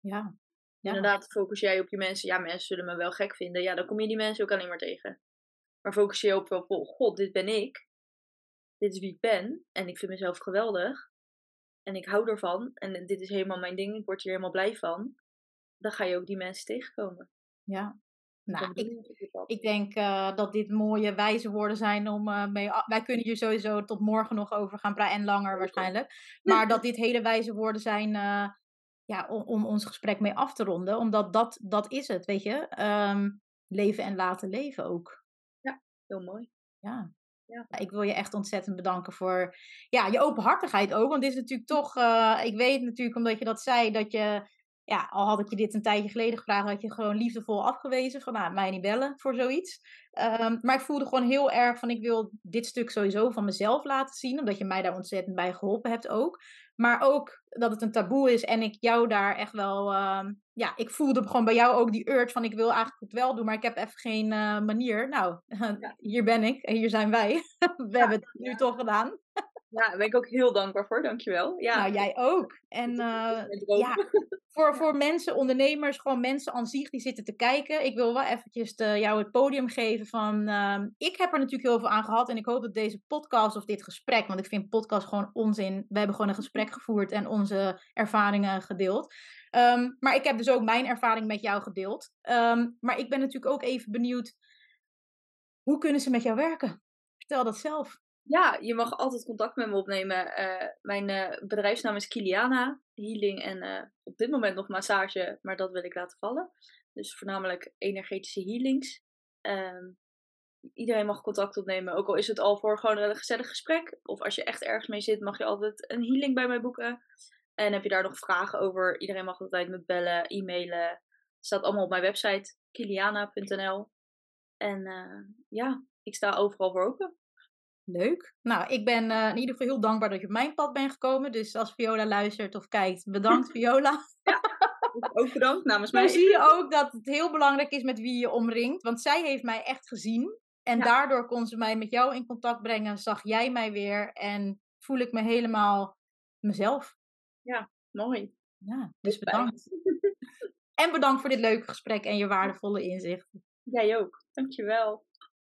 Speaker 1: ja. Ja.
Speaker 2: Inderdaad, focus jij op je mensen. Ja, mensen zullen me wel gek vinden. Ja, dan kom je die mensen ook alleen maar tegen. Maar focus je op, op oh, god, dit ben ik. Dit is wie ik ben. En ik vind mezelf geweldig. En ik hou ervan. En dit is helemaal mijn ding. Ik word hier helemaal blij van. Dan ga je ook die mensen tegenkomen.
Speaker 1: ja. Nou, ik,
Speaker 2: ik
Speaker 1: denk eh, dat dit mooie wijze woorden zijn om eh, mee. Wij kunnen hier sowieso tot morgen nog over gaan praten en langer waarschijnlijk. <laughs> Maar dat dit hele wijze woorden zijn eh, ja, om, om ons gesprek mee af te ronden. Omdat dat, dat is het, weet je. Ehm, leven en laten leven ook.
Speaker 2: Heel mooi.
Speaker 1: Ja.
Speaker 2: Ja.
Speaker 1: Ik wil je echt ontzettend bedanken voor ja, je openhartigheid ook. Want dit is natuurlijk toch, eh, ik weet natuurlijk omdat je dat zei, dat je, ja, al had ik je dit een tijdje geleden gevraagd, had je gewoon liefdevol afgewezen van, nou, mij niet bellen voor zoiets. Ehm, maar ik voelde gewoon heel erg van, ik wil dit stuk sowieso van mezelf laten zien, omdat je mij daar ontzettend bij geholpen hebt ook. Maar ook dat het een taboe is en ik jou daar echt wel, ehm, ja, ik voelde gewoon bij jou ook die urge van, ik wil eigenlijk het wel doen, maar ik heb even geen eh, manier. Nou, <laughs> hier ben ik en hier zijn wij. <laughs> We hebben het nu toch gedaan.
Speaker 2: Ja, daar ben ik ook heel dankbaar voor. Dankjewel. Ja,
Speaker 1: Nou, jij ook. En
Speaker 2: droom.
Speaker 1: ja, <laughs> voor, voor mensen, ondernemers, gewoon mensen aan zich die zitten te kijken. Ik wil wel eventjes de, jou het podium geven van... ehm, ik heb er natuurlijk heel veel aan gehad en ik hoop dat deze podcast of dit gesprek... want ik vind podcast gewoon onzin. We hebben gewoon een gesprek gevoerd en onze ervaringen gedeeld. Ehm, maar ik heb dus ook mijn ervaring met jou gedeeld. Ehm, maar ik ben natuurlijk ook even benieuwd... hoe kunnen ze met jou werken? Vertel dat zelf.
Speaker 2: Ja, je mag altijd contact met me opnemen. Eh, mijn eh, bedrijfsnaam is Kiliana Healing en eh, op dit moment nog massage, maar dat wil ik laten vallen. Dus voornamelijk energetische healings. Ehm, iedereen mag contact opnemen, ook al is het al voor gewoon een gezellig gesprek. Of als je echt ergens mee zit, mag je altijd een healing bij mij boeken. En heb je daar nog vragen over, iedereen mag altijd me bellen, e-mailen. Het staat allemaal op mijn website, kiliana.nl. En ja, ik sta overal voor open.
Speaker 1: Leuk. Nou, ik ben eh, in ieder geval heel dankbaar dat je op mijn pad bent gekomen. Dus als Viola luistert of kijkt, bedankt <laughs> Viola.
Speaker 2: Ook bedankt namens mij.
Speaker 1: Maar zie je ook dat het heel belangrijk is met wie je omringt. Want zij heeft mij echt gezien. En
Speaker 2: Ja.
Speaker 1: daardoor kon ze mij met jou in contact brengen. Zag jij mij weer. En voel ik me helemaal mezelf.
Speaker 2: Mooi.
Speaker 1: Ja, dus bedankt. <laughs> En bedankt voor dit leuke gesprek en je waardevolle inzichten.
Speaker 2: Jij ook. Dankjewel.